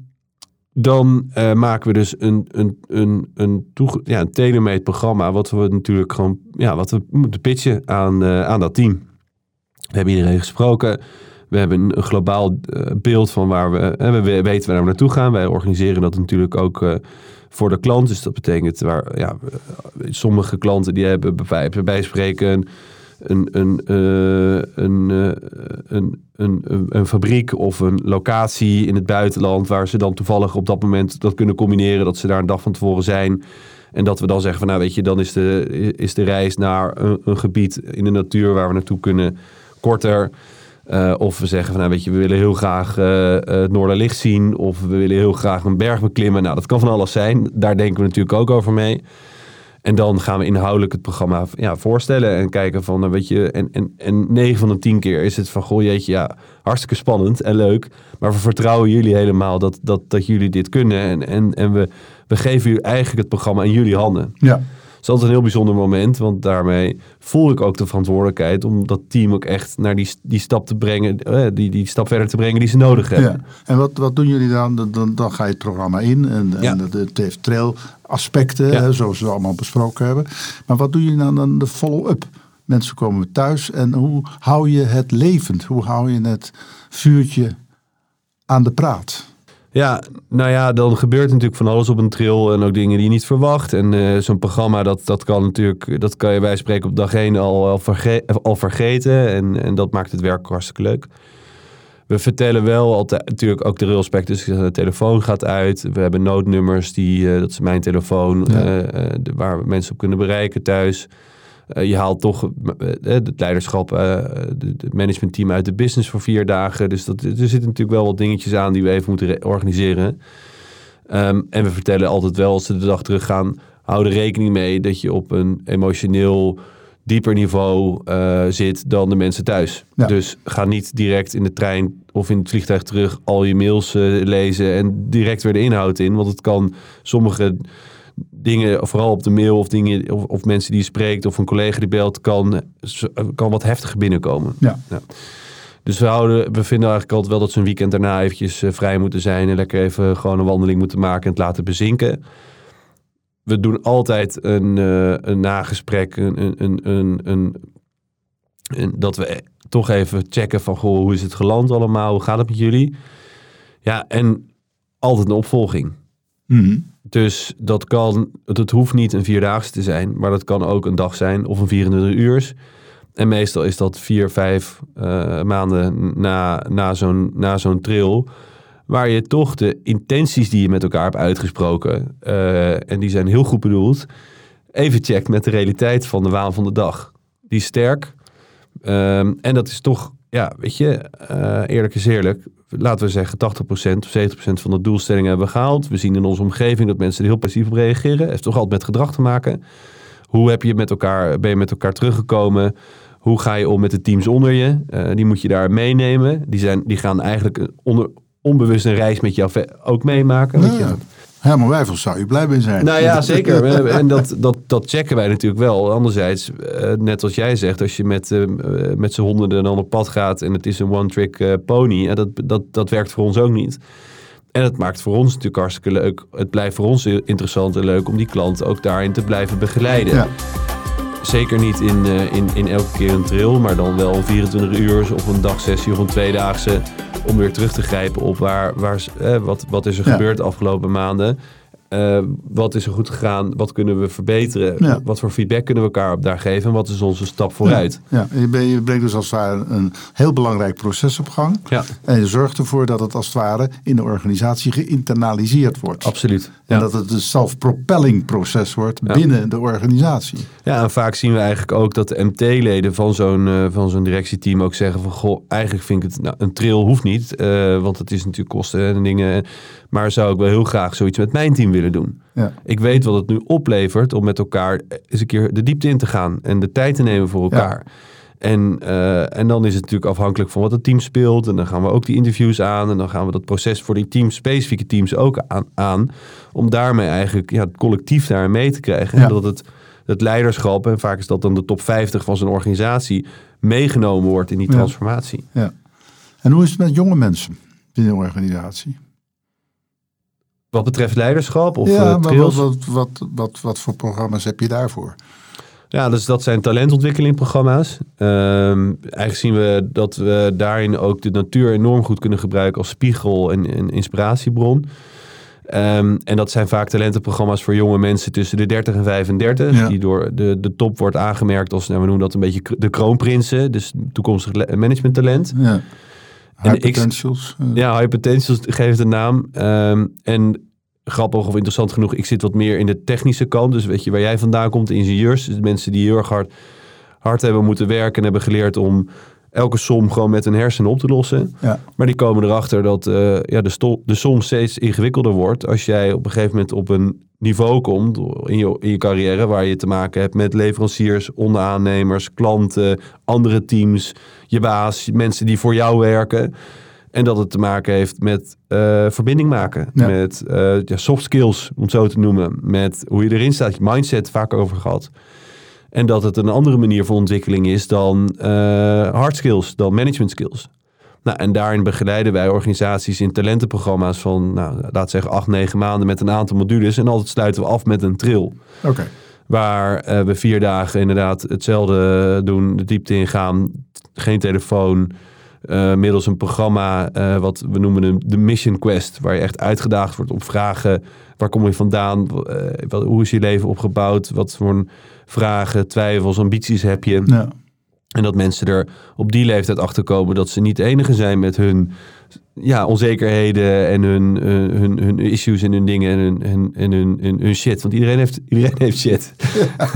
dan eh, maken we dus een, een, een, een, toege- ja, een tailor-made programma. Wat we natuurlijk gewoon, ja, wat we moeten pitchen aan, aan dat team. We hebben iedereen gesproken. We hebben een, globaal beeld van waar we, we we weten waar we naartoe gaan. Wij organiseren dat natuurlijk ook voor de klant. Dus dat betekent waar, ja, sommige klanten die hebben bij, bij spreken een, een, eh, een, eh, een, een, een, een fabriek of een locatie in het buitenland waar ze dan toevallig op dat moment dat kunnen combineren, dat ze daar een dag van tevoren zijn. En dat we dan zeggen van nou weet je, dan is de, is de reis naar een, een gebied in de natuur waar we naartoe kunnen korter. Eh, of we zeggen van nou weet je, we willen heel graag eh, het Noorderlicht zien. Of we willen heel graag een berg beklimmen. Nou, dat kan van alles zijn. Daar denken we natuurlijk ook over mee. En dan gaan we inhoudelijk het programma ja, voorstellen en kijken van, nou weet je, en, en, en 9 van de 10 keer is het van, goh jeetje, ja, hartstikke spannend en leuk. Maar we vertrouwen jullie helemaal dat, dat, dat jullie dit kunnen. En, en, en we, we geven jullie eigenlijk het programma in jullie handen. Ja. Dat is altijd een heel bijzonder moment, want daarmee voel ik ook de verantwoordelijkheid om dat team ook echt naar die, die stap te brengen, eh, die, die stap verder te brengen die ze nodig hebben. ja. En wat, wat doen jullie dan? Dan- Dan, ga je het programma in en, Ja. het, het heeft trail aspecten, Ja. zoals we allemaal besproken hebben. Maar wat doen jullie dan dan de follow-up? Mensen komen thuis en hoe hou je het levend? Hoe hou je het vuurtje aan de praat? Ja, nou ja, dan gebeurt natuurlijk van alles op een trail en ook dingen die je niet verwacht. En eh, zo'n programma, dat, dat kan natuurlijk, dat kan je bij spreken op dag één al, al, verge- al vergeten. En, en dat maakt het werk hartstikke leuk. We vertellen wel altijd natuurlijk ook de railspect, dus de telefoon gaat uit. We hebben noodnummers, die, eh, dat is mijn telefoon, Ja. eh, waar we mensen op kunnen bereiken thuis. Eh, je haalt toch eh, eh, het leiderschap, de- het managementteam uit de business voor vier dagen. Dus dat, er zitten natuurlijk wel wat dingetjes aan die we even moeten re- organiseren. Ehm, en we vertellen altijd wel als ze de dag teruggaan, hou er rekening mee dat je op een emotioneel dieper niveau zit dan de mensen thuis. Ja. Dus ga niet direct in de trein of in het vliegtuig terug al je mails lezen en direct weer de inhoud in. Want het kan sommige dingen, vooral op de mail of dingen of, of mensen die je spreekt of een collega die belt, kan, kan wat heftiger binnenkomen. Ja. Dus we, houden, we vinden eigenlijk altijd wel dat ze een weekend daarna eventjes eh, vrij moeten zijn en lekker even gewoon een wandeling moeten maken en het laten bezinken. We doen altijd een, eh, een nagesprek, een, een, een, een, een, een- dat we toch even checken van goh, hoe is het geland allemaal, hoe gaat het met jullie? Ja, en altijd een opvolging. Mhm. Dus dat kan, het hoeft niet een vierdaagse te zijn, maar dat kan ook een dag zijn of een 24 uur. En meestal is dat vier, vijf eh, maanden na, na zo'n zo'n trail. Waar je toch de intenties die je met elkaar hebt uitgesproken, eh, en die zijn heel goed bedoeld, even checkt met de realiteit van de waan van de dag. Die is sterk. Ehm, en dat is toch, ja, weet je, eh, eerlijk is eerlijk. Laten we zeggen 80% of 70% van de doelstellingen hebben we gehaald. We zien in onze omgeving dat mensen er heel passief op reageren. Het heeft toch altijd met gedrag te maken. Hoe heb je met elkaar, ben je met elkaar teruggekomen? Hoe ga je om met de teams onder je? Eh, die moet je daar meenemen. Die, zijn, die gaan eigenlijk onder, onbewust een reis met jou ook meemaken. weet je. Ja. Herman Wijfels zou je blij mee zijn. Nou ja, zeker. En dat, dat, dat checken wij natuurlijk wel. Anderzijds, eh, net als jij zegt, als je met, eh, met z'n honderden dan op pad gaat en het is een one-trick eh, pony, dat, dat, dat werkt voor ons ook niet. En het maakt voor ons natuurlijk hartstikke leuk. Het blijft voor ons interessant en leuk om die klant ook daarin te blijven begeleiden. Ja. Zeker niet in, eh, in, in elke keer een trail, maar dan wel 24 uur of een dagsessie of een tweedaagse. Om weer terug te grijpen op waar, waar, eh, wat, wat is er Ja. gebeurd de afgelopen maanden. Eh, wat is er goed gegaan? Wat kunnen we verbeteren? Ja. Wat voor feedback kunnen we elkaar op daar geven? En wat is onze stap vooruit? Ja, je, brengt dus als het ware een heel belangrijk proces op gang. Ja, En je zorgt ervoor dat het als het ware in de organisatie geïnternaliseerd wordt. absoluut. En dat het een self-propelling proces wordt binnen de organisatie. Ja, en vaak zien we eigenlijk ook dat de MT-leden van zo'n eh, van zo'n directieteam ook zeggen van... Goh, eigenlijk vind ik het... Nou, een trail hoeft niet, eh, want het is natuurlijk kosten en dingen. Maar zou ik wel heel graag zoiets met mijn team willen doen. Ja. Ik weet wat het nu oplevert om met elkaar eens een keer de diepte in te gaan. En de tijd te nemen voor elkaar. En, eh, en dan is het natuurlijk afhankelijk van wat het team speelt. En dan gaan we ook die interviews aan. En dan gaan we dat proces voor die teams, specifieke teams ook aan. aan om daarmee eigenlijk ja, het collectief daar mee te krijgen. Ja. En dat het, het leiderschap, en vaak is dat dan de top 50 van zo'n organisatie, meegenomen wordt in die transformatie. Ja. En hoe is het met jonge mensen binnen de organisatie? Wat betreft leiderschap of ja, eh, trails. wat, wat, wat, wat, wat voor programma's heb je daarvoor? Ja, dus dat zijn talentontwikkelingprogramma's. Ehm, eigenlijk zien we dat we daarin ook de natuur enorm goed kunnen gebruiken als spiegel en, en inspiratiebron. Ehm, en dat zijn vaak talentenprogramma's voor jonge mensen tussen de 30 en 35. Ja. Die door de, de top wordt aangemerkt als, nou, we noemen dat een beetje de kroonprinsen. Dus toekomstig le- managementtalent. Ja. En High ik- potentials. eh, Ja, high potentials geeft een naam. Ehm, en grappig of interessant genoeg, ik zit wat meer in de technische kant. Dus weet je, waar jij vandaan komt, de ingenieurs. Dus de mensen die heel erg hard, hard hebben moeten werken en hebben geleerd om elke som gewoon met hun hersenen op te lossen. ja. Maar die komen erachter dat eh, ja, de, de som steeds ingewikkelder wordt als jij op een gegeven moment op een niveau komt in je, in je carrière waar je te maken hebt met leveranciers, onderaannemers, klanten, andere teams, je baas, mensen die voor jou werken. En dat het te maken heeft met eh, verbinding maken, Ja. met eh, ja, soft skills, om het zo te noemen, met hoe je erin staat, je mindset vaak over gehad. En dat het een andere manier van ontwikkeling is dan eh, hard skills, dan management skills. Nou, en daarin begeleiden wij organisaties in talentenprogramma's van, nou, laat zeggen, acht, negen maanden met een aantal modules. En altijd sluiten we af met een trail. Oké. Waar eh, we vier dagen inderdaad hetzelfde doen, de diepte ingaan, geen telefoon, eh, middels een programma eh, wat we noemen de, de Mission Quest, waar je echt uitgedaagd wordt op vragen, waar kom je vandaan, Eh, wat, hoe is je leven opgebouwd, wat voor vragen, twijfels, ambities heb je. En dat mensen er op die leeftijd achter komen dat ze niet de enige zijn met hun ja, onzekerheden en hun, eh, hun, hun issues en hun dingen en hun, en, en hun, hun, hun shit. Want iedereen heeft, iedereen heeft shit.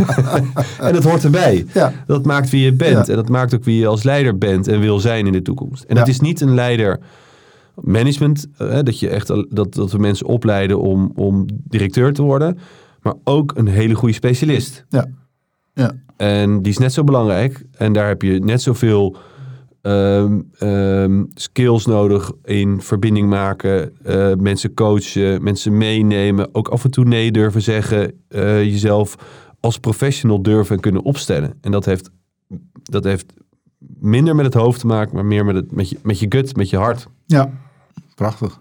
en dat hoort erbij. Ja. Dat maakt wie je bent. Ja. En dat maakt ook wie je als leider bent en wil zijn in de toekomst. En dat Ja. is niet een leider management. eh, dat, je echt, dat, dat we mensen opleiden om, om directeur te worden. Maar ook een hele goede specialist. Ja. Ja. En die is net zo belangrijk. En daar heb je net zoveel ehm, ehm, skills nodig in verbinding maken, eh, mensen coachen, mensen meenemen. Ook af en toe nee durven zeggen. eh, jezelf als professional durven en kunnen opstellen. En dat heeft, dat heeft minder met het hoofd te maken, maar meer met, het, met, je, met je gut, met je hart. Ja, prachtig.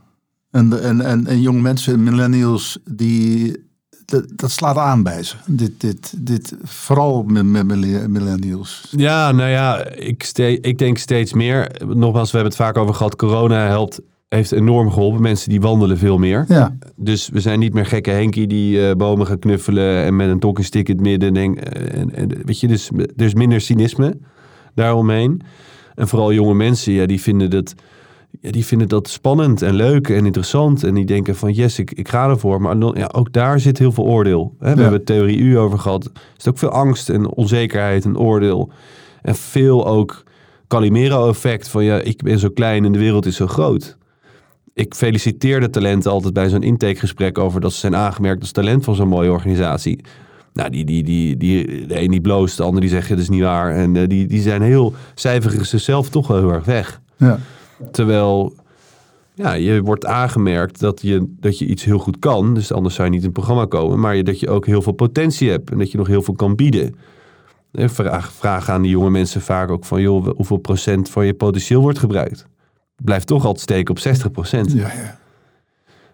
En, en, en, en jonge mensen, millennials, die, dat, dat slaat aan bij ze. Dit, dit, dit, vooral met, met mille- millennials. Ja, nou ja, ik, ste- ik denk steeds meer. Nogmaals, we hebben het vaak over gehad. Corona helpt, heeft enorm geholpen. Mensen die wandelen veel meer. Ja, Dus we zijn niet meer gekke Henkie die eh, bomen gaat knuffelen en met een talking stick in het midden. Denk, eh, en, en, weet je, dus er is minder cynisme daaromheen. En vooral jonge mensen, ja, die vinden dat, ja, die vinden dat spannend en leuk en interessant. En die denken van, yes, ik, ik ga ervoor. Maar dan- ja, ook daar zit heel veel oordeel. Hè? We Ja. hebben het theorie U over gehad. Er zit ook veel angst en onzekerheid en oordeel. En veel ook Calimero-effect van, ja, ik ben zo klein en de wereld is zo groot ik feliciteer de talenten altijd bij zo'n intakegesprek over dat ze zijn aangemerkt als talent van zo'n mooie organisatie. Nou, die, die, die, die, de een die bloost, de ander die zegt, het is niet waar. En eh, die, die zijn heel, cijferen zichzelf toch wel heel erg weg. Ja. Terwijl ja, je wordt aangemerkt dat je, dat je iets heel goed kan. Dus anders zou je niet in het programma komen. Maar je, dat je ook heel veel potentie hebt. En dat je nog heel veel kan bieden. Eh, Vraag, vraag aan die jonge mensen vaak ook van... joh, hoeveel procent van je potentieel wordt gebruikt? Blijft toch altijd steken op 60 procent. Ja, ja.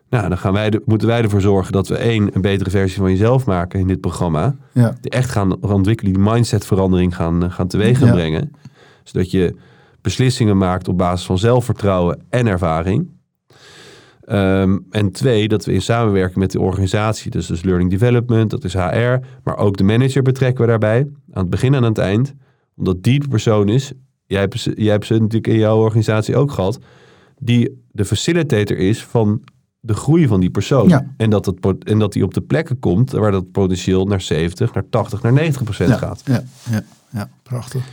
Nou, dan gaan wij de- moeten wij ervoor zorgen dat we één, een betere versie van jezelf maken in dit programma. ja. Die echt gaan ontwikkelen, die mindsetverandering gaan, eh, gaan teweeg gaan Ja. brengen. Zodat je beslissingen maakt op basis van zelfvertrouwen en ervaring. Ehm, en twee, dat we in samenwerking met de organisatie, dus, dus Learning Development, dat is HR, maar ook de manager betrekken we daarbij, aan het begin en aan het eind. Omdat die de persoon is, jij hebt, ze- jij hebt ze natuurlijk in jouw organisatie ook gehad, die de facilitator is van de groei van die persoon. Ja. En, dat het, en dat die op de plekken komt waar dat potentieel naar 70, naar 80, naar 90 procent Ja, gaat. ja, ja, ja, prachtig.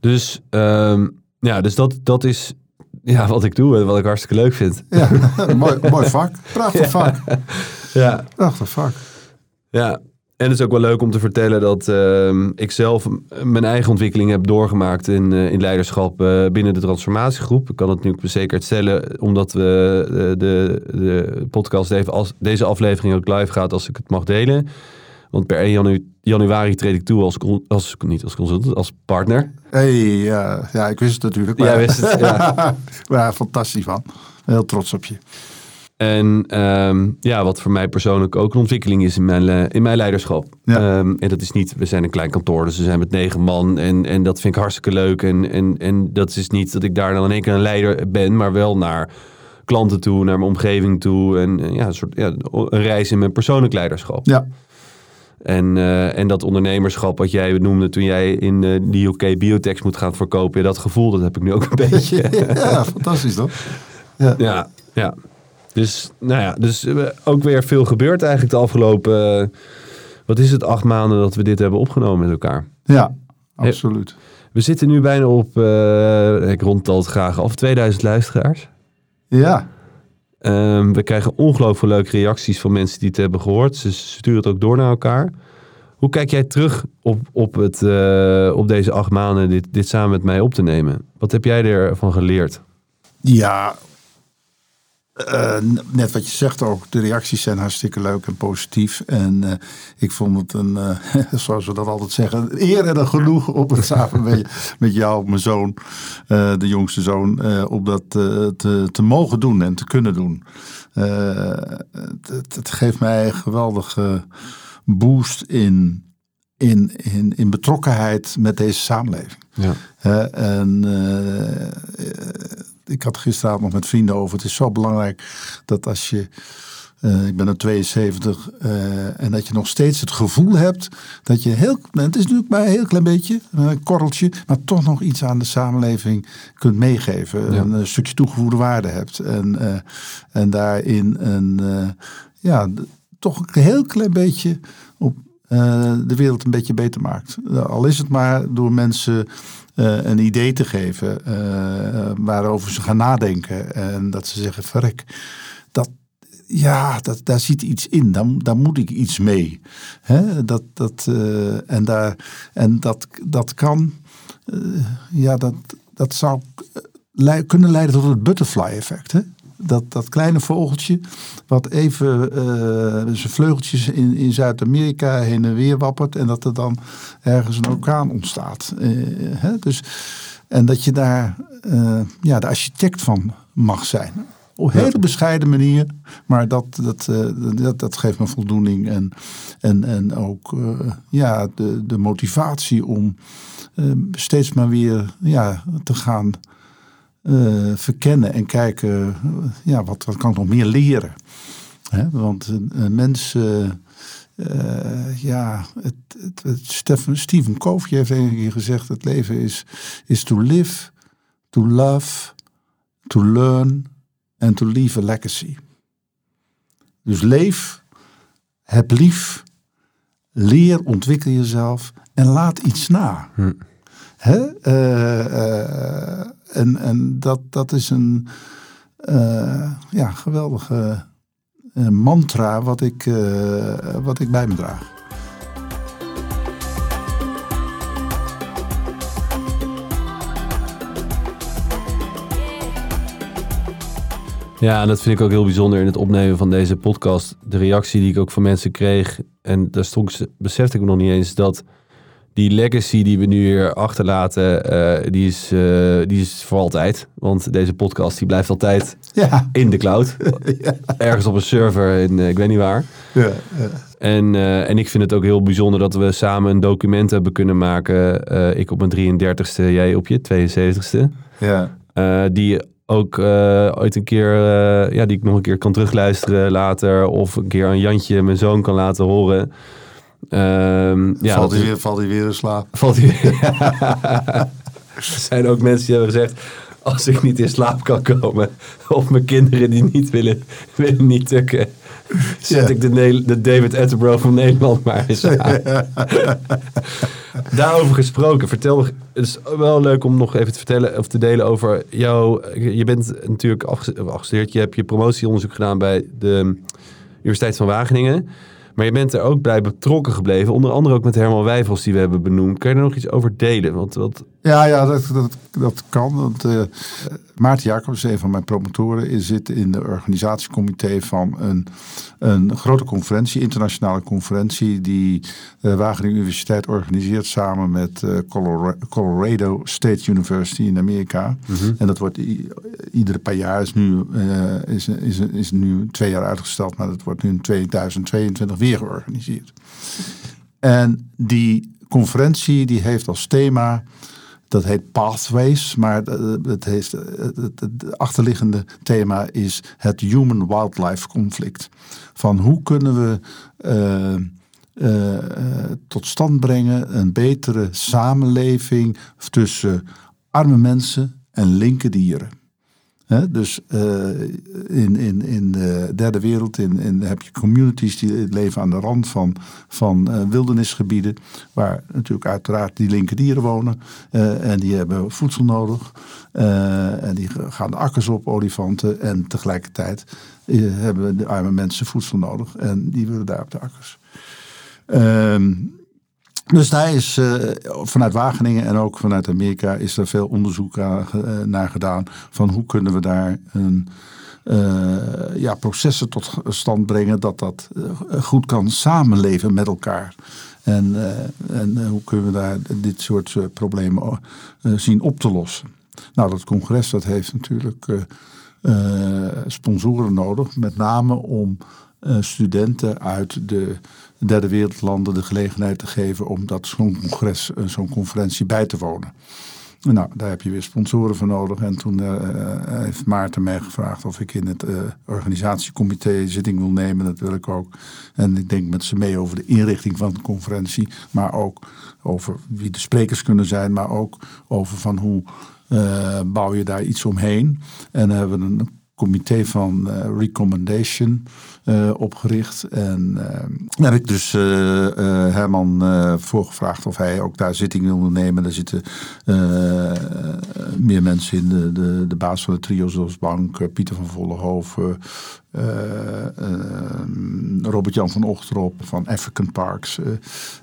Dus, ehm, ja, dus dat, dat is ja, wat ik doe en wat ik hartstikke leuk vind. Ja, mooi, mooi vak. Prachtig vak. Ja, Prachtig vak. ja. En het is ook wel leuk om te vertellen dat ehm, ik zelf mijn eigen ontwikkeling heb doorgemaakt in, eh, in leiderschap eh, binnen de transformatiegroep. Ik kan het nu met zekerheid stellen, omdat we eh, de, de podcast even als, deze aflevering ook live gaat als ik het mag delen. Want per 1 janu- januari treed ik toe als, als niet als consultant, als partner. Hey, ja, ja, ik wist het natuurlijk. Jij wist het, ja. maar fantastisch van. Heel trots op je. En ehm, ja, wat voor mij persoonlijk ook een ontwikkeling is in mijn, in mijn leiderschap. Ja. Ehm, en dat is niet, we zijn een klein kantoor, dus we zijn met negen man. En, en dat vind ik hartstikke leuk. En, en, en dat is niet dat ik daar dan in één keer een leider ben, maar wel naar klanten toe, naar mijn omgeving toe. En ja, een soort ja, een reis in mijn persoonlijk leiderschap. Ja, En, eh, en dat ondernemerschap wat jij noemde toen jij in eh de UK Biotex moet gaan verkopen. dat gevoel, dat heb ik nu ook een beetje. ja fantastisch toch? Ja, ja. Dus, nou ja, dus eh, ook weer veel gebeurd eigenlijk de afgelopen, wat is het, acht maanden dat we dit hebben opgenomen met elkaar. Ja, absoluut. We zitten nu bijna op, ik rondtal het graag af, 2000 luisteraars. Ja, Ehm, we krijgen ongelooflijk leuke reacties van mensen die het hebben gehoord. Ze sturen het ook door naar elkaar. Hoe kijk jij terug op, op, het, eh, op deze acht maanden dit, dit samen met mij op te nemen? Wat heb jij ervan geleerd? ja. Eh, net wat je zegt ook, de reacties zijn hartstikke leuk en positief. En eh, ik vond het een, eh, zoals we dat altijd zeggen, eer en een genoeg om het samen met, met jou, mijn zoon, eh, de jongste zoon, eh, om dat eh, te, te mogen doen en te kunnen doen. Eh, het, het- geeft mij een geweldige boost in, in, in, in betrokkenheid met deze samenleving. Ja. En eh, eh, ik had gisteravond nog met vrienden over. Het is zo belangrijk dat als je. eh, ik ben er 72 eh, en dat je nog steeds het gevoel hebt dat je heel, het is natuurlijk maar een heel klein beetje, een korreltje, maar toch nog iets aan de samenleving kunt meegeven. Ja. Een, eh, stukje toegevoegde waarde hebt en, eh, en daarin een, eh, ja, toch een heel klein beetje op eh, de wereld een beetje beter maakt. Eh, Al is het maar door mensen eh, een idee te geven eh, waarover ze gaan nadenken. En dat ze zeggen, verrek, dat, ja, dat, daar zit iets in, daar, daar moet ik iets mee. Hè? Dat, dat, eh, en daar, en dat, dat kan, eh, ja, dat, dat zou eh, kunnen leiden tot het butterfly effect. Hè? Dat, dat kleine vogeltje, wat even eh, zijn vleugeltjes in, in Zuid-Amerika heen en weer wappert. En dat er dan ergens een orkaan ontstaat. Eh, hè? Dus, en dat je daar eh, ja, de architect van mag zijn. Op een hele bescheiden manier. Maar dat, dat, dat, dat geeft me voldoening. En, en, en ook ja, de, de motivatie om steeds maar weer ja, te gaan eh, verkennen en kijken, eh, ja, wat, wat kan ik nog meer leren? Hè? Want een, een mens, eh, eh, ja, het, het, het, Stephen, Stephen Covey heeft een keer gezegd, het leven is, is to live, to love, to learn and to leave a legacy. Dus leef, heb lief, leer, ontwikkel jezelf en laat iets na. Hè? Eh, en, en dat, dat is een eh, ja, geweldige eh, mantra wat ik, eh, wat ik bij me draag. Ja, en dat vind ik ook heel bijzonder in het opnemen van deze podcast. De reactie die ik ook van mensen kreeg. En daar stond, besefte ik me nog niet eens dat die legacy die we nu hier achterlaten, eh, die, is, eh, die is voor altijd. Want deze podcast die blijft altijd Ja. in de cloud. Ergens op een server in eh, ik weet niet waar. Ja. En, en ik vind het ook heel bijzonder dat we samen een document hebben kunnen maken. Ik op mijn 33ste, jij op je 72ste. ja. Die ook ooit een keer, ja, die ik nog een keer kan terugluisteren later. Of een keer aan Jantje, mijn zoon, kan laten horen. Ehm, ja, valt, hij weer, valt hij weer in slaap? valt hij. er zijn ook mensen die hebben gezegd. Als ik niet in slaap kan komen. Of mijn kinderen die niet willen, willen niet tukken. Zet Ja. ik de, Ne- de David Attenborough van Nederland maar eens aan. Daarover gesproken, vertel. Het is wel leuk om nog even te vertellen of te delen over jou. Je bent natuurlijk afge- afgestudeerd. Je hebt je promotieonderzoek gedaan bij de Universiteit van Wageningen. Maar je bent er ook bij betrokken gebleven. Onder andere ook met Herman Wijfels, die we hebben benoemd. Kan je er nog iets over delen? Want wat, Ja, ja dat, dat, dat kan. Want, eh, Maarten Jacobs, een van mijn promotoren, zit in de organisatiecomité van een, een grote conferentie, internationale conferentie, die de Wageningen Universiteit organiseert samen met eh, Colora- Colorado State University in Amerika. En dat wordt iedere paar jaar, is nu, eh, is, is, is nu twee jaar uitgesteld, maar dat wordt nu in 2022 weer georganiseerd. En die conferentie die heeft als thema, dat heet Pathways, maar het, heeft, het, achterliggende thema is het human-wildlife conflict. Van hoe kunnen we eh, eh, eh, tot stand brengen een betere samenleving tussen arme mensen en linker dieren. Dus eh, in, in, in de derde wereld in, in, heb je communities die leven aan de rand van, van eh, wildernisgebieden. Waar natuurlijk uiteraard die linker dieren wonen. eh, en die hebben voedsel nodig. en die gaan de akkers op, olifanten. En tegelijkertijd hebben de arme mensen voedsel nodig. En die willen daar op de akkers. Ehm, dus daar is eh, vanuit Wageningen en ook vanuit Amerika is er veel onderzoek ge- eh, naar gedaan. Van hoe kunnen we daar een, eh, ja, processen tot stand brengen dat dat eh, goed kan samenleven met elkaar. En, eh, en eh, hoe kunnen we daar dit soort eh, problemen eh, zien op te lossen. Nou, dat congres dat heeft natuurlijk eh, eh, sponsoren nodig. Met name om eh, studenten uit de derde wereldlanden de gelegenheid te geven om dat zo'n congres, eh, zo'n conferentie bij te wonen. Nou, daar heb je weer sponsoren voor nodig. En toen eh, heeft Maarten mij gevraagd of ik in het eh, organisatiecomité zitting wil nemen. Dat wil ik ook. En ik denk met ze mee over de inrichting van de conferentie. Maar ook over wie de sprekers kunnen zijn. Maar ook over van hoe eh, bouw je daar iets omheen. En hebben we een comité van eh, recommendation eh, opgericht. En eh, daar heb ik dus eh, eh, Herman eh voorgevraagd of hij ook daar zitting wilde nemen. Daar zitten eh, meer mensen in. De, de, de baas van de trio zoals Bank, eh, Pieter van Vollenhoven, eh, eh, Robert-Jan van Ochterop van African Parks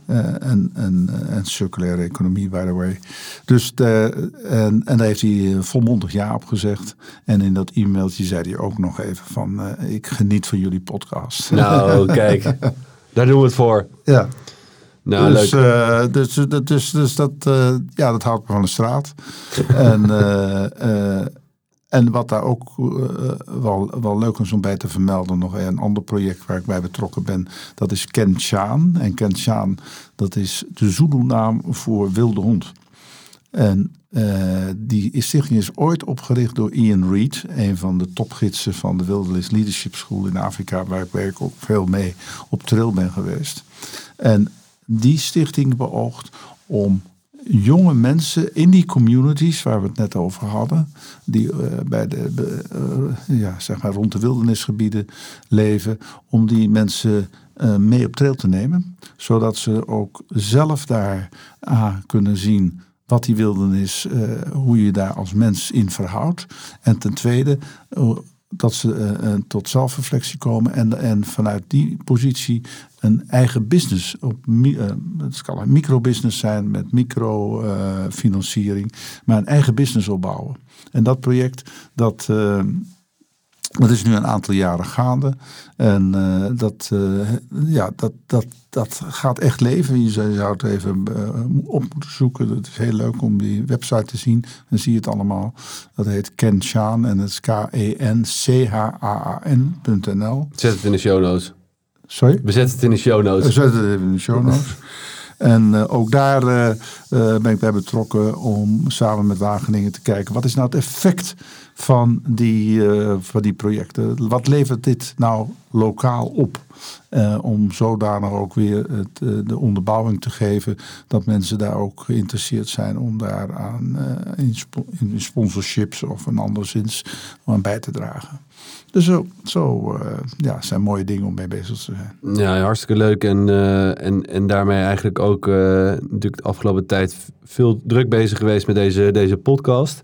eh, en, en, en circulaire economie, by the way. Dus de, en, en daar heeft hij volmondig ja op gezegd. En in dat e-mailtje zei hij ook nog even van, ik geniet van jullie podcast. nou, kijk. Daar doen we het voor. Ja. Nou, dus, leuk. eh, dus, dus, dus, dus dat, ja, dat houdt me van de straat. en, en wat daar ook eh, wel, wel leuk is om bij te vermelden, nog een ander project waar ik bij betrokken ben, dat is Kenchaan. En Kenchaan, dat is de Zulu-naam voor wilde hond. En eh, die stichting is ooit opgericht door Ian Reid, een van de topgidsen van de Wilderness Leadership School in Afrika, waar ik, waar ik ook veel mee op trail ben geweest. En die stichting beoogt om jonge mensen in die communities waar we het net over hadden, die eh, bij de, eh, ja, zeg maar rond de wildernisgebieden leven, om die mensen eh, mee op trail te nemen, zodat ze ook zelf daar ah, kunnen zien wat die wildernis, hoe je daar als mens in verhoudt. En ten tweede, dat ze eh, eh, tot zelfreflectie komen en, en vanuit die positie een eigen business, op, eh, het kan een microbusiness zijn met microfinanciering, maar een eigen business opbouwen. En dat project, dat, Dat is nu een aantal jaren gaande. En uh, dat, uh, ja, dat, dat, dat gaat echt leven. Je zou, het even uh, op moeten zoeken. Het is heel leuk om die website te zien. Dan zie je het allemaal. Dat heet Ken Chaan en het is K-E-N-C-H-A-A-N.nl. Zet het in de show notes. Sorry? We zetten het in de show notes. We zetten het even in de show notes. En uh, ook daar uh, uh, ben ik bij betrokken om samen met Wageningen te kijken. Wat is nou het effect van die, van die projecten? Wat levert dit nou lokaal op? om zodanig ook weer het, de onderbouwing te geven dat mensen daar ook geïnteresseerd zijn om daar aan in, in sponsorships of een anderszins aan bij te dragen. Dus zo, zo uh, ja, zijn mooie dingen om mee bezig te zijn. Ja, hartstikke leuk. En, uh, en, en daarmee eigenlijk ook uh, natuurlijk de afgelopen tijd veel druk bezig geweest met deze, deze podcast.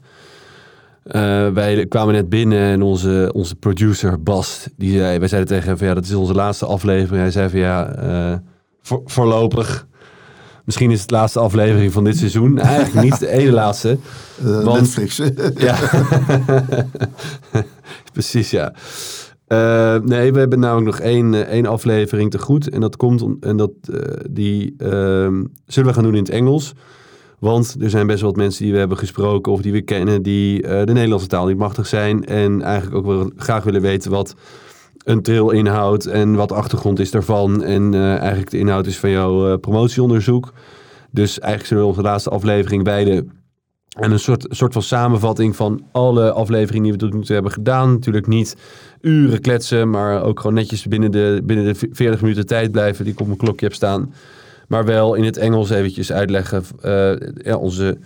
Wij kwamen net binnen en onze, onze producer Bas, die zei, wij zeiden tegen hem van ja, dat is onze laatste aflevering. Hij zei van ja, voor, voorlopig. Misschien is het de laatste aflevering van dit seizoen. Eigenlijk niet de ene laatste. want, Netflix. ja. Precies, ja. Nee, we hebben namelijk nog één, één aflevering te goed. En dat komt om, en dat, die uh, zullen we gaan doen in het Engels. Want er zijn best wel wat mensen die we hebben gesproken of die we kennen, die de Nederlandse taal niet machtig zijn. En eigenlijk ook wel graag willen weten wat een trail inhoudt en wat de achtergrond is daarvan. En eigenlijk de inhoud is van jouw promotieonderzoek. Dus eigenlijk zullen we onze laatste aflevering wijden en een soort, soort van samenvatting van alle afleveringen die we tot nu toe hebben gedaan. Natuurlijk niet uren kletsen, maar ook gewoon netjes binnen de, binnen de 40 minuten tijd blijven die ik op mijn klokje heb staan. Maar wel in het Engels eventjes uitleggen. Uh, ja, onze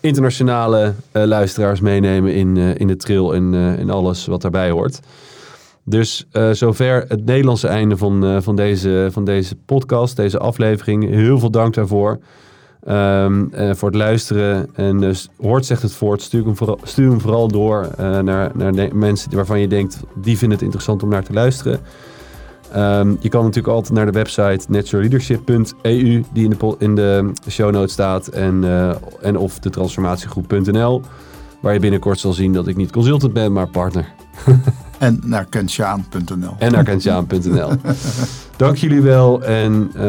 internationale uh, luisteraars meenemen in, uh, in de trail en in alles wat daarbij hoort. Dus zover het Nederlandse einde van, van, deze, van deze podcast, deze aflevering. Heel veel dank daarvoor. Uh, voor het luisteren. En hoort zegt het voort. Stuur hem vooral, stuur hem vooral door naar, naar mensen waarvan je denkt... die vinden het interessant om naar te luisteren. Um, je kan natuurlijk altijd naar de website naturalleadership.eu... die in de, in de show notes staat. En, uh, en of de transformatiegroep.nl... waar je binnenkort zal zien dat ik niet consultant ben, maar partner. En naar kensjaan.nl. En naar kensjaan.nl. Dank jullie wel en uh,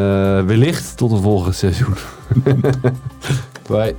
wellicht tot een volgend seizoen. Bye.